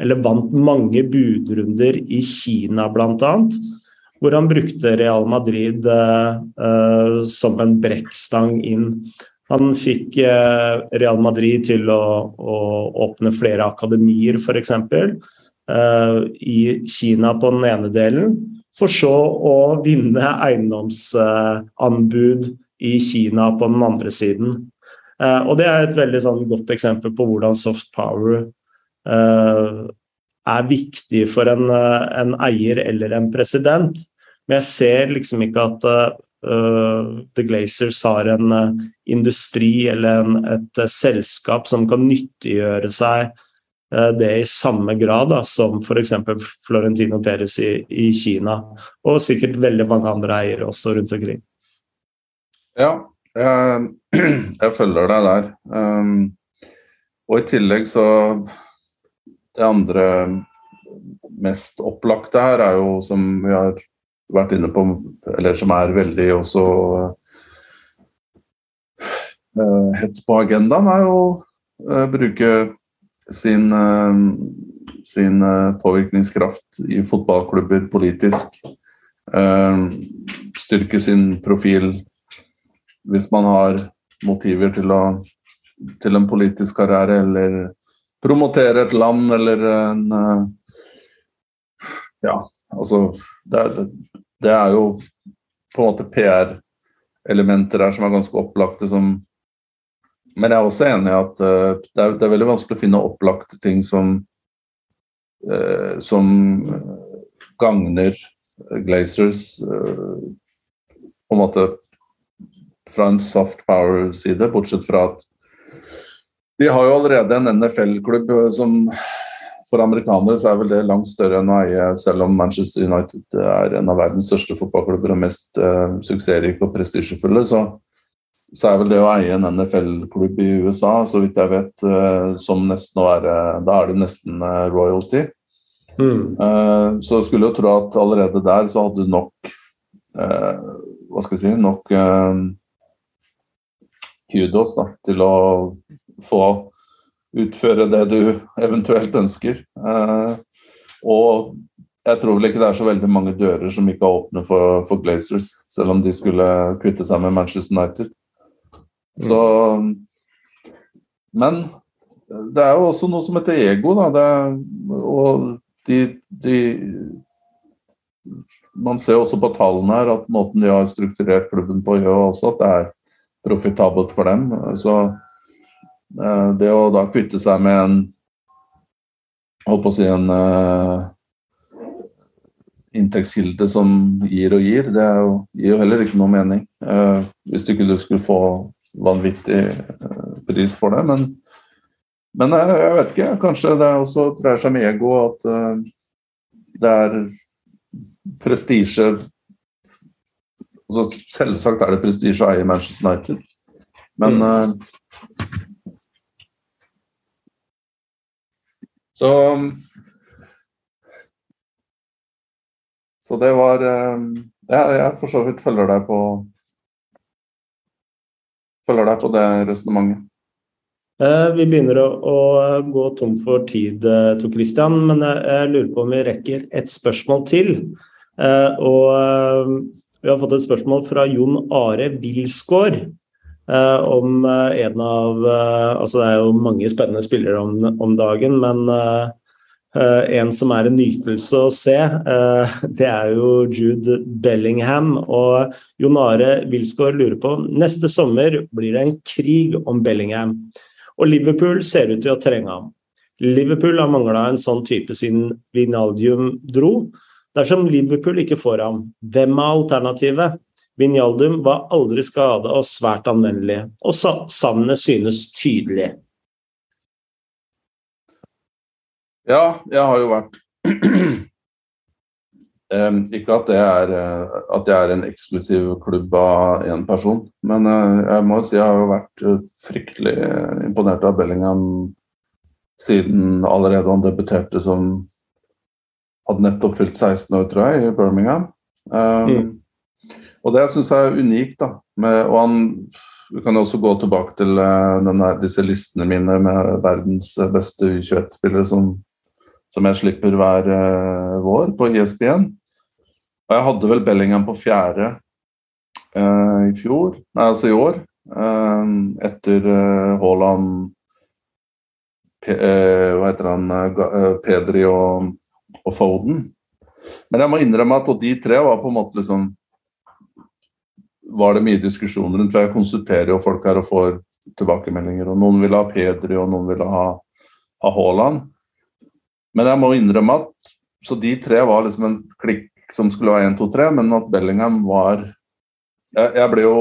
Eller vant mange budrunder i Kina, bl.a. Hvor han brukte Real Madrid som en brekkstang inn. Han fikk Real Madrid til å, å åpne flere akademier, f.eks. I Kina på den ene delen, for så å vinne eiendomsanbud i Kina på den andre siden. Uh, og Det er et veldig sånn, godt eksempel på hvordan soft power uh, er viktig for en, en, eier eller en president. Men jeg ser liksom ikke at The Glazers har en industri eller en, et selskap som kan nyttiggjøre seg det i samme grad da, som f.eks. Florentino Perez i, i Kina, og sikkert veldig mange andre eiere også rundt omkring. Ja, jeg, jeg følger deg der. Um, og i tillegg så Det andre mest opplagte her er jo, som vi har vært inne på, eller som er veldig også uh, hett på agendaen, er jo uh, bruke sin, uh, sin påvirkningskraft i fotballklubber politisk. styrke sin profil hvis man har motiver til, å, til en politisk karriere eller promotere et land eller en eh, Ja, altså det, det, det er jo på en måte PR-elementer her som er ganske opplagte som Men jeg er også enig i at uh, det, er, det, er, veldig vanskelig å finne opplagte ting som uh, som gagner Glazers uh, på en måte fra en soft power-side, bortsett fra at de har jo allerede en NFL-klubb som for amerikanere så er vel det langt større enn å eie, selv om Manchester United er en av verdens største fotballklubber og mest uh, suksessrike og prestisjefulle, så, så, er vel det å eie en NFL-klubb i USA, så vidt jeg vet, uh, som nesten å være Da er det nesten uh, royalty. Mm. så skulle jo tro at allerede der så hadde du nok Hva skal vi si Nok kudos da, til å få utføre det du eventuelt ønsker. Eh, og jeg tror vel ikke det er så veldig mange dører som ikke er åpne for, for Glazers, selv om de skulle kvitte seg med Manchester United. Så Men det er jo også noe som heter ego, da. Det, og de, de Man ser også på tallene her at måten de har strukturert klubben på, gjør også at det er profitabelt for dem. Så det å da kvitte seg med en Holdt på å si en uh, inntektskilde som gir og gir, det jo, gir jo heller ikke noe mening. Uh, hvis du ikke du skulle få vanvittig uh, pris for det. Men, men jeg vet ikke. Kanskje det også dreier seg om ego at det er prestisje altså, Selvsagt er det prestisje å eie Manchester United, men mm. Så Så det var Ja, jeg for så vidt følger deg på Følger deg på det resonnementet. Eh, vi begynner å, å, gå tom for tid, eh, Tor Christian, men jeg, jeg, lurer på om vi rekker et spørsmål til. Eh, og vi har fått et spørsmål fra Jon Are Wilsgård om en av Altså det er jo mange spennende spillere om, om dagen, men en som er en nytelse å se, det er jo Jude Bellingham. Og Jon Are Wilsgård lurer på neste sommer blir det en krig om Bellingham. Og Liverpool ser ut til å trenge ham. Liverpool har mangla en sånn type siden Vinaldium dro. Dersom Liverpool ikke får ham, hvem er alternativet? Vinaldum var aldri skada og svært anvendelig, og savnet synes tydelig. Ja, jeg har jo vært Um, ikke at det, er, uh, at jeg er en eksklusiv klubb av én person, men uh, jeg må si jeg har vært uh, fryktelig imponert av Bellingham siden allerede han debuterte som hadde nettopp fylt 16 år, tror jeg, i Birmingham. Um, mm. Og det syns jeg er unikt. da, med, og han, Vi kan også gå tilbake til denne, disse listene mine med verdens beste U21-spillere som, som jeg slipper hver vår på ISB-en. Og jeg hadde vel Bellingham på fjerde uh, i fjor, nei, altså i år. Uh, etter uh, Haaland Hva heter han Pedri og, og, Foden. Men jeg må innrømme at de tre var på en måte liksom Var det mye diskusjon rundt, for jeg konsulterer jo folk her og får tilbakemeldinger. og Noen ville ha Pedri, og noen ville ha, ha Haaland. Men jeg må innrømme at så de tre var liksom en klikk som skulle være 1, 2, 3, men at Bellingham var Jeg, jeg ble jo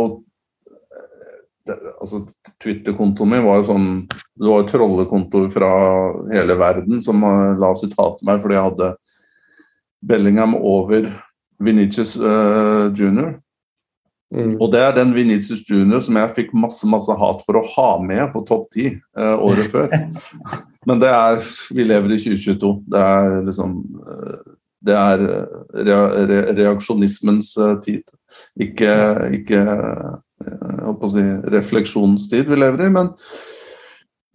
altså Twitter-kontoen min var jo sånn Det var jo trollekontoer fra hele verden som la sitat til meg fordi jeg hadde Bellingham over Venitius uh, jr. Mm. Og det er den Venitius Junior som jeg fikk masse masse hat for å ha med på topp ti uh, året før. Men det er Vi lever i 2022. Det er liksom uh, det er eh, reaksjonismens eh, tid, ikke, ikke å si, refleksjonstid vi lever i. Men,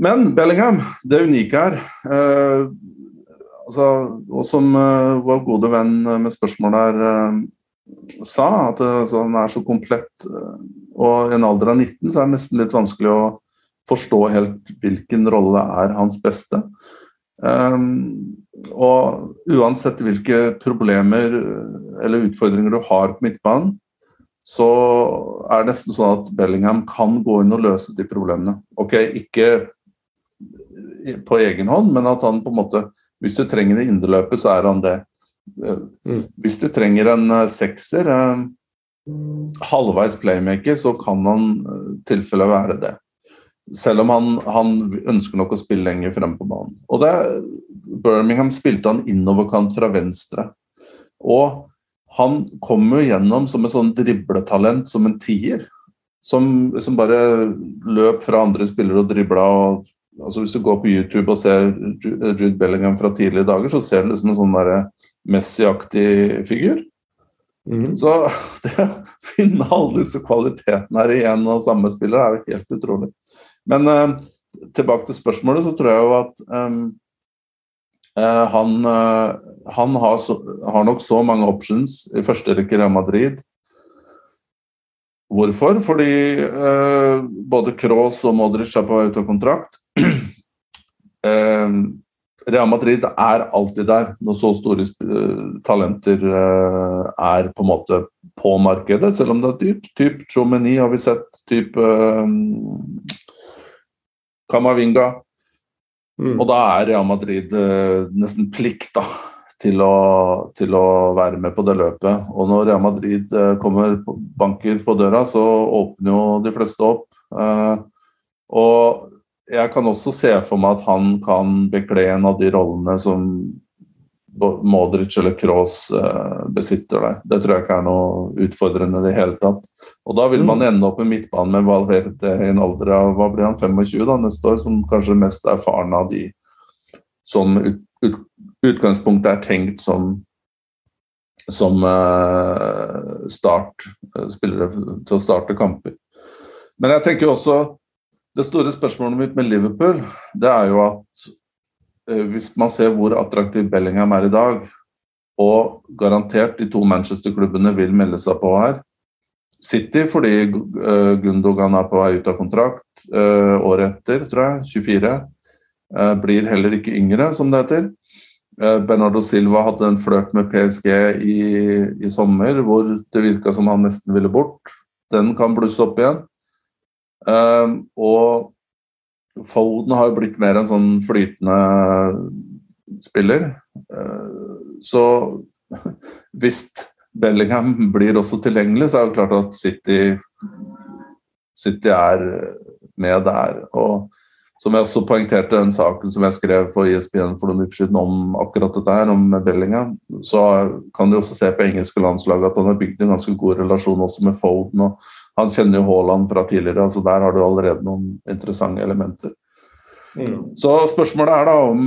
men Bellingham, det unike her eh, altså, Og som eh, vår gode venn med spørsmål her eh, sa, at altså, han er så komplett. Og i en alder av 19 så er det nesten litt vanskelig å forstå helt hvilken rolle er hans beste. Um, og uansett hvilke problemer eller utfordringer du har på midtbanen, så er det nesten sånn at Bellingham kan gå inn og løse de problemene. Ok, ikke på egen hånd, men at han på en måte Hvis du trenger det indreløpet, så er han det. Mm. Hvis du trenger en eh, sekser, eh, halvveis playmaker, så kan han uh, tilfelle være det. Selv om han, han, ønsker nok å spille lenger frem på banen. Og det, Birmingham spilte han innoverkant fra venstre. Og han kommer gjennom som et sånn dribletalent, som en tier. Som, som, bare løp fra andre spillere og dribla. Altså hvis du går på YouTube og ser Jude Bellingham fra tidlige dager, så ser du liksom en sånn Messi-aktig figur. Mm. Så det å finne alle disse kvalitetene her i én og samme spiller er jo helt utrolig. Men uh, tilbake til spørsmålet, så tror jeg jo at um, uh, han, uh, han har, så, har, nok så mange options i første rekke Real Madrid. Hvorfor? Fordi uh, både Kroos og Modric er på vei ut av kontrakt. Real Madrid er alltid der når så store talenter er på en måte på markedet, selv om det er dyrt. Typ Chomeny har vi sett. Typ Kamavinga. Mm. Og da er Real Madrid eh, nesten plikt da, til å, til å, være med på det løpet. Og når Real Madrid eh, kommer banker på døra, så åpner jo de fleste opp. Eh, og jeg kan også se for meg at han kan bekle en av de rollene som Modric eller Kroos eh, besitter der. Det tror jeg ikke er noe utfordrende i det hele tatt. Og da vil man mm. ende opp i midtbanen med Valverde i en alder av hva blir han, 25 da, neste år, som kanskje mest erfaren av de som ut, ut, utgangspunktet er tenkt som som uh, start, uh, spillere til å starte kamper. Men jeg tenker også Det store spørsmålet mitt med Liverpool det er jo at uh, hvis man ser hvor attraktiv Bellingham er i dag, og garantert de to Manchester-klubbene vil melde seg på her, City fordi uh, Gundogan er på vei ut av kontrakt uh, året etter, tror jeg. 24. Uh, eh, blir heller ikke yngre, som det heter. Bernardo Silva hadde en flørt med PSG i, i sommer hvor det virka som han nesten ville bort. Den kan blusse opp igjen. Og Foden har blitt mer en sånn flytende spiller. så hvis Bellingham blir også tilgjengelig, så er det klart at City, City er med der. Og som jeg også poengterte den saken som jeg skrev for ISBN for noen uker siden om akkurat dette her, om Bellingham, så kan du også se på engelske landslag at han har bygd en ganske god relasjon også med Foden. og Han kjenner jo Haaland fra tidligere, altså der har du allerede noen interessante elementer. Mm. Så spørsmålet er da om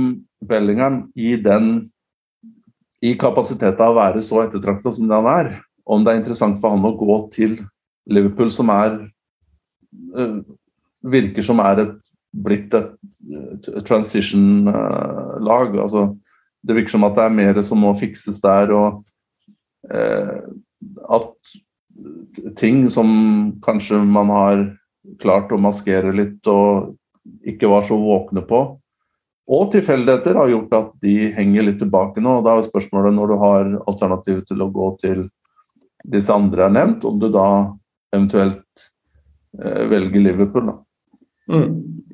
Bellingham i den i kapasiteten av å være så ettertrakta som det han er, om det er interessant for han å gå til Liverpool, som er uh, Virker som er et, blitt et transition-lag. Uh, altså, det virker som at det er mer som må fikses der, og eh, at ting som kanskje man har klart å maskere litt og ikke var så våkne på, og tilfeldigheter har gjort at de henger litt tilbake nå. og Da er spørsmålet når du har alternativ til å gå til disse andre har nevnt, om du da eventuelt eh, velger Liverpool. da. Mm.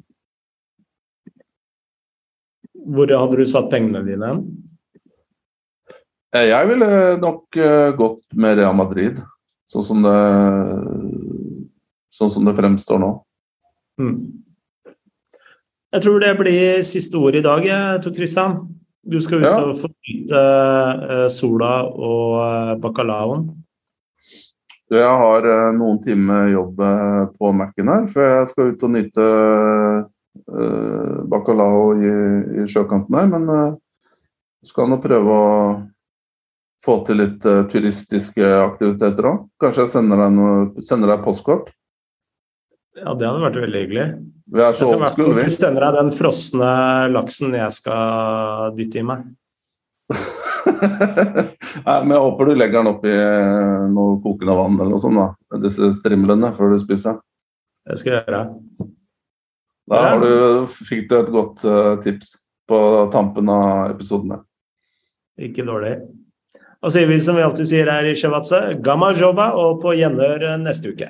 Hvor hadde du satt pengene dine hen? Eh, jeg ville nok uh, gått med Real Madrid, sånn som det, sånn som det fremstår nå. Mm. Jeg tror det blir siste ord i dag, Tor Kristian. Du skal ut ja. og få nyte uh, sola og uh, bacalaoen. Jeg har uh, noen timer jobb på Mac-en her, før jeg skal ut og nyte bacalao i, i, sjøkanten her. Men skal nå prøve å få til litt turistiske aktiviteter òg. Kanskje jeg sender deg, noe, sender deg postkort? Ja, det hadde vært veldig hyggelig. Vi er så old school, vi. Sender deg den frosne laksen jeg skal dytte i meg. Nei, men jeg håper du legger den oppi eh, noe kokende vann eller noe sånt, da. Disse strimlene før du spiser. Det skal jeg gjøre. Da har du, fikk du et godt uh, tips på tampen av episoden. Ikke dårlig. Da sier vi som vi alltid sier her i Shevatse, gamma joba og på gjenhør neste uke.